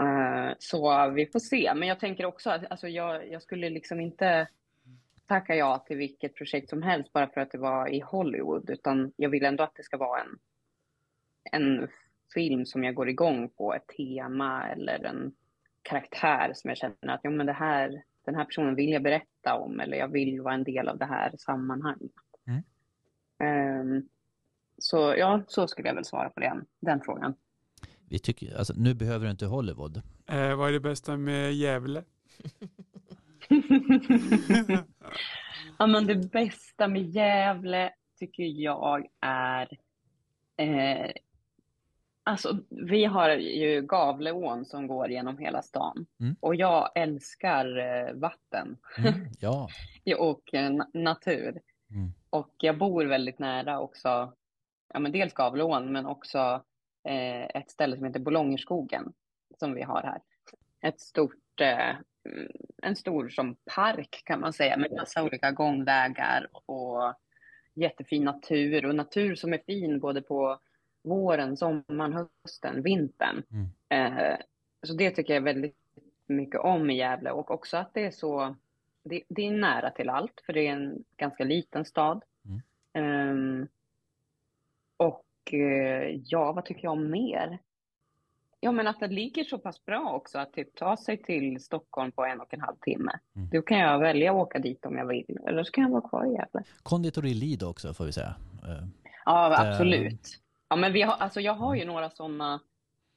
Uh, så vi får se. Men jag tänker också att alltså jag, jag skulle liksom inte tacka ja till vilket projekt som helst bara för att det var i Hollywood, utan jag vill ändå att det ska vara en, en film som jag går igång på, ett tema eller en karaktär som jag känner att ja, men det här, den här personen vill jag berätta om eller jag vill vara en del av det här sammanhanget. Mm. Um, så ja, så skulle jag väl svara på den, den frågan. Vi tycker, alltså, nu behöver du inte Hollywood. Eh, vad är det bästa med Gävle? [laughs] [laughs] ja, men det bästa med Gävle tycker jag är eh, Alltså, vi har ju Gavleån som går genom hela stan mm. och jag älskar eh, vatten mm, [laughs] ja. och eh, natur. Mm. Och jag bor väldigt nära också, ja, men dels Gavleån men också eh, ett ställe som heter Bolongerskogen som vi har här. Ett stort eh, en stor som park kan man säga med massa olika gångvägar och jättefin natur och natur som är fin både på våren, sommaren, hösten, vintern. Mm. Eh, så det tycker jag väldigt mycket om i Gävle och också att det är så, det, det är nära till allt för det är en ganska liten stad. Mm. Eh, och eh, ja, vad tycker jag om mer? Ja, men att det ligger så pass bra också att typ ta sig till Stockholm på en och en halv timme. Mm. Då kan jag välja att åka dit om jag vill, eller så kan jag vara kvar i Gävle. Konditori Lido också får vi säga. Eh, ja, det... absolut. Ja, men vi har, alltså jag har ju några sådana,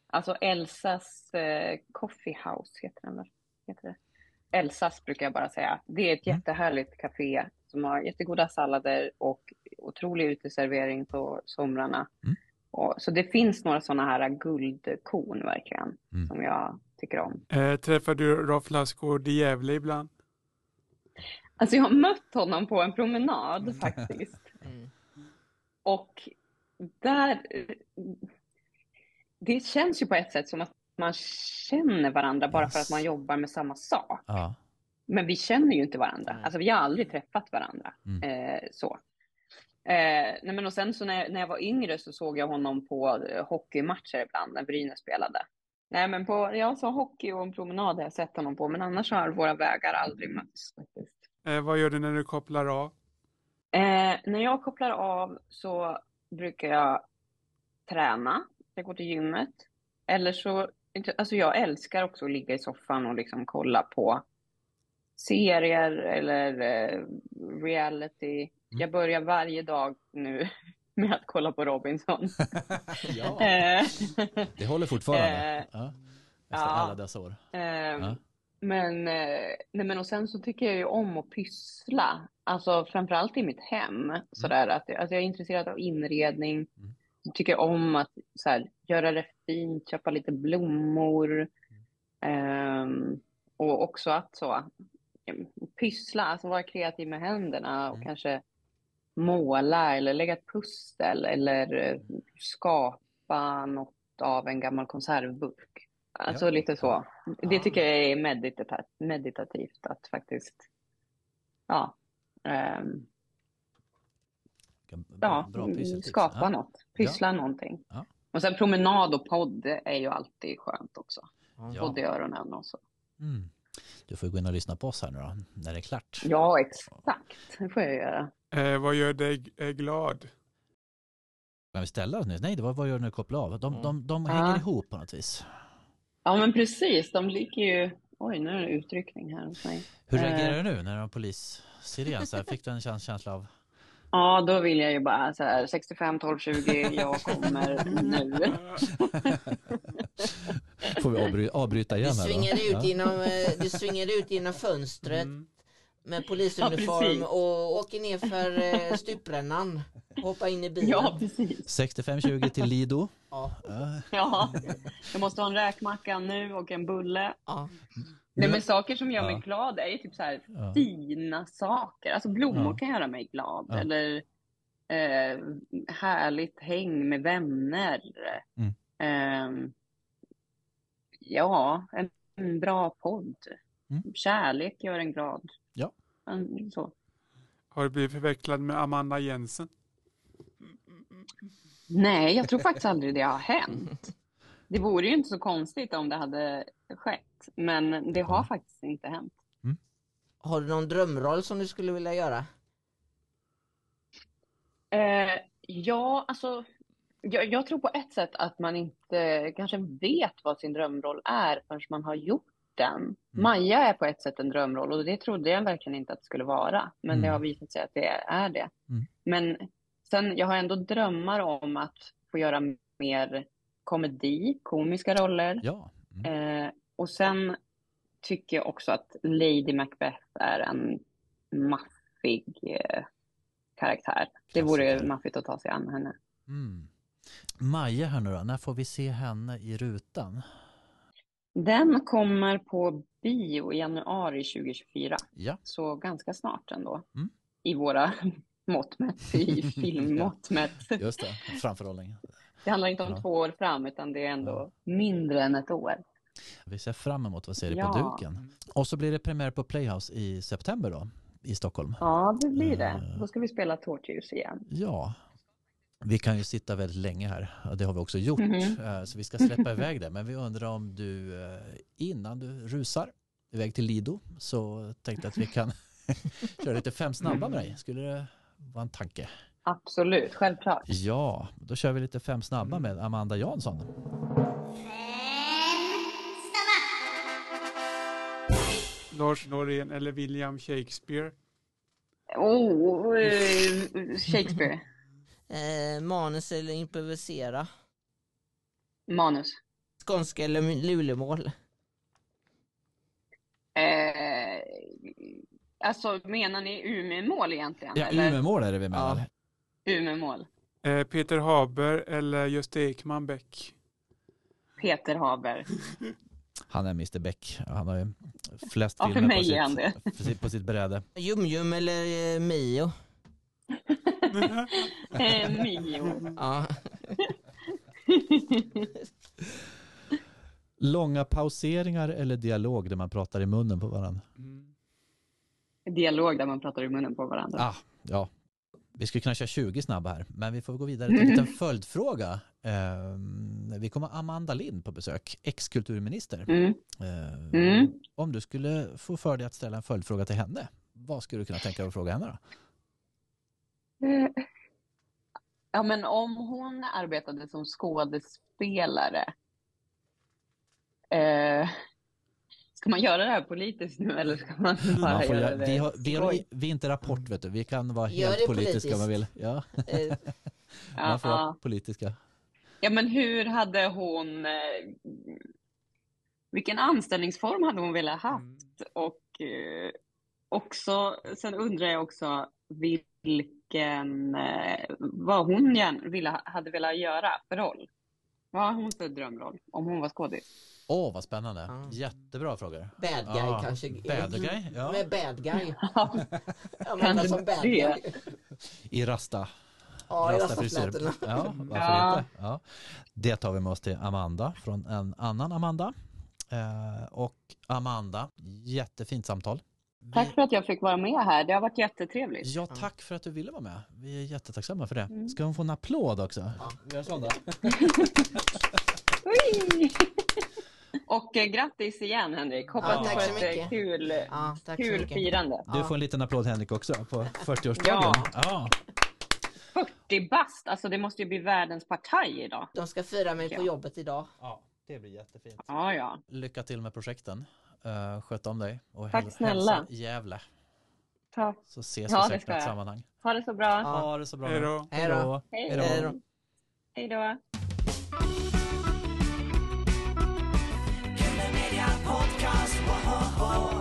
alltså Elsas eh, Coffee House heter den väl? Heter det? Elsas brukar jag bara säga. Det är ett mm. jättehärligt café som har jättegoda sallader och otrolig uteservering på somrarna. Mm. Och, så det finns några sådana här guldkorn verkligen mm. som jag tycker om. Eh, träffar du Rolf Lassgård i Gävle ibland? Alltså jag har mött honom på en promenad faktiskt. [laughs] Mm. Och där, det känns ju på ett sätt som att man känner varandra bara yes. för att man jobbar med samma sak. Ja. Men vi känner ju inte varandra. Alltså vi har aldrig träffat varandra. Mm. Eh, så. Eh, nej men och sen så när, när jag var yngre så såg jag honom på eh, hockeymatcher ibland när Brynäs spelade. Nej men på, ja så hockey och en promenad har jag sett honom på men annars har våra vägar aldrig mötts. Eh, vad gör du när du kopplar av? Eh, när jag kopplar av så brukar jag träna. Jag går till gymmet. Eller så, alltså jag älskar också att ligga i soffan och liksom kolla på serier eller eh, reality. Mm. Jag börjar varje dag nu [laughs] med att kolla på Robinson. [laughs] ja, eh, det håller fortfarande. Eh, ja, efter ja, alla dessa år. Eh, ja. Men, nej men och sen så tycker jag ju om att pyssla. Alltså framförallt i mitt hem. Mm. Sådär, att, alltså jag är intresserad av inredning. Mm. Jag tycker om att så här, göra det fint, köpa lite blommor. Um, och också att så, pyssla, alltså vara kreativ med händerna och mm. kanske måla eller lägga ett pussel eller eh, skapa något av en gammal konservburk. Alltså ja. lite så. Det tycker jag är medita meditativt att faktiskt ja, um, ja skapa ja. något, pyssla ja. någonting. Ja. Och sen promenad och podd är ju alltid skönt också. Ja. Podd i öronen och så. Mm. Du får gå in och lyssna på oss här nu då, när det är klart. Ja, exakt. Det får jag göra. Eh, vad gör dig eh, glad? Kan vi ställa oss nu? Nej, det var vad gör du när du kopplar av? De, mm. de, de hänger ihop på något vis. Ja, men precis. De ligger ju... Oj, nu är det utryckning här hos mig. Hur reagerar eh. du nu när du har polissiren? Så här, fick du en känsla av... [laughs] Ja, då vill jag ju bara så här 65 12 20, jag kommer nu. Får vi avbry avbryta igen du svingade, ut genom, eh, du ut genom fönstret mm. Med polisuniform Ja, och åker ner för eh, stuprännan. Hoppa in i bilen. Ja, precis. 65-20 till Lido. Ja. Ja. Ja, jag måste ha en räkmacka nu och en bulle. ja. Nej, men saker som gör mig Ja. glad är ju typ så här Ja. fina saker. Alltså blommor Ja. kan göra mig glad. Ja. Eller eh, härligt häng med vänner. Mm. Eh, ja, en, en bra podd. Mm. Kärlek gör en glad. Så. Har du blivit förväxlad med Amanda Jensen? Nej, jag tror faktiskt aldrig det har hänt. Det vore ju inte så konstigt om det hade skett. Men det har Mm. faktiskt inte hänt. Har du någon drömroll som du skulle vilja göra? Eh, ja, alltså jag, jag tror på ett sätt att man inte kanske vet vad sin drömroll är förrän man har gjort den. Maja är på ett sätt en drömroll och det trodde jag verkligen inte att det skulle vara. Men det Mm. har visat sig att det är det. Mm. Men sen, jag har ändå drömmar om att få göra mer komedi, komiska roller. Ja. Mm. Eh, och sen tycker jag också att Lady Macbeth är en maffig eh, karaktär. Det vore Klassiker. maffigt att ta sig an henne. Mm. Maja här nu då, när får vi se henne i rutan? Den kommer på bio i januari 2024, Ja, så ganska snart ändå. Mm. I våra [laughs] mått mätt, i [laughs] filmmått mätt. just det, framförhållning. Det handlar inte om Ja. två år fram, utan det är ändå mindre än ett år. Vi ser fram emot vad ser det på Ja. duken. Och så blir det premiär på Playhouse i september då, i Stockholm. Ja, det blir det. Eh. Då ska vi spela Tårtljus igen. Ja, vi kan ju sitta väldigt länge här och det har vi också gjort. Eh, Så vi ska släppa iväg det. Men vi undrar om du eh, innan du rusar iväg till Lido så tänkte att vi kan [laughs] köra lite fem snabba med dig. Skulle det vara en tanke? Absolut, självklart. Ja, då kör vi lite fem snabba med Amanda Jansson. Lars Norén eller William Shakespeare? Oh, eh, Shakespeare. Eh, manus eller improvisera? Manus. Skånska eller Lulemål? Eh, alltså, menar ni Umeåmål egentligen? Ja, eller? Umemål är det vi menar. Ja. Umeåmål. Eh, Peter Haber eller Gösta Ekman Bäck? Peter Haber. [laughs] Han är Mr Beck. Han har ju flest Ja, för filmer sitt, på sitt, på sitt bräde. Jum-Jum eller eh, Mio? [laughs] Eh, Mio. Ja. Långa pauseringar eller dialog där man pratar i munnen på varandra. Mm. Dialog där man pratar i munnen på varandra. Ah, ja. Vi skulle kunna köra 20 snabba här, men vi får gå vidare till en liten följdfråga. Ehm, vi kommer Amanda Lind på besök, ex-kulturminister. Mm. Ehm, Mm. Om du skulle få för dig att ställa en följdfråga till henne, vad skulle du kunna tänka dig att fråga henne då? Ja, men om hon arbetade som skådespelare, eh, ska man göra det här politiskt nu eller ska man bara Man göra göra, det vi, har, vi, har, vi är inte Rapport, vet du. vi kan vara Gör helt politiska om man vill. Ja, Eh, [laughs] man får vara Ja, politiska. ja, men hur hade hon, eh, vilken anställningsform hade hon velat haft? Mm. Och eh, också, sen undrar jag också vilken, vad hon gärna ville, hade velat göra för roll. Vad har hon för drömroll om hon var skådis? Åh, vad spännande. Ja. Jättebra frågor. bad guy Ja, kanske. bad guy, ja. Med bad guy. [laughs] Kanske som bad guy. I rasta. Ja, i rastafrisyr. Ja, varför Ja. inte? Ja. Det tar vi med oss till Amanda från en annan Amanda. Eh, och Amanda, jättefint samtal. Tack för att jag fick vara med här. Det har varit jättetrevligt. Ja, tack för att du ville vara med. Vi är jättetacksamma för det. Mm. Ska hon få en applåd också? Ja. Vi gör sån! [laughs] [laughs] Och eh, grattis igen Henrik. Hoppas Ja, tack får så ett eh, mycket. kul, Ja, tack så kul mycket. firande. Du får en liten applåd Henrik också på 40-årsdagen. [laughs] Ja. Ja. 40 bast, alltså det måste ju bli världens partaj idag. De ska fira mig på jobbet idag. ja, det blir jättefint. Ja, ja. Lycka till med projekten. Uh, sköt om dig och Tack häl, snälla. Gävle. Tack. Så ses vi säkert i ett sammanhang. Ha det så bra. Ja. Ha det så bra. Hej då. Hej då. Hej då. Hej då. Podcast.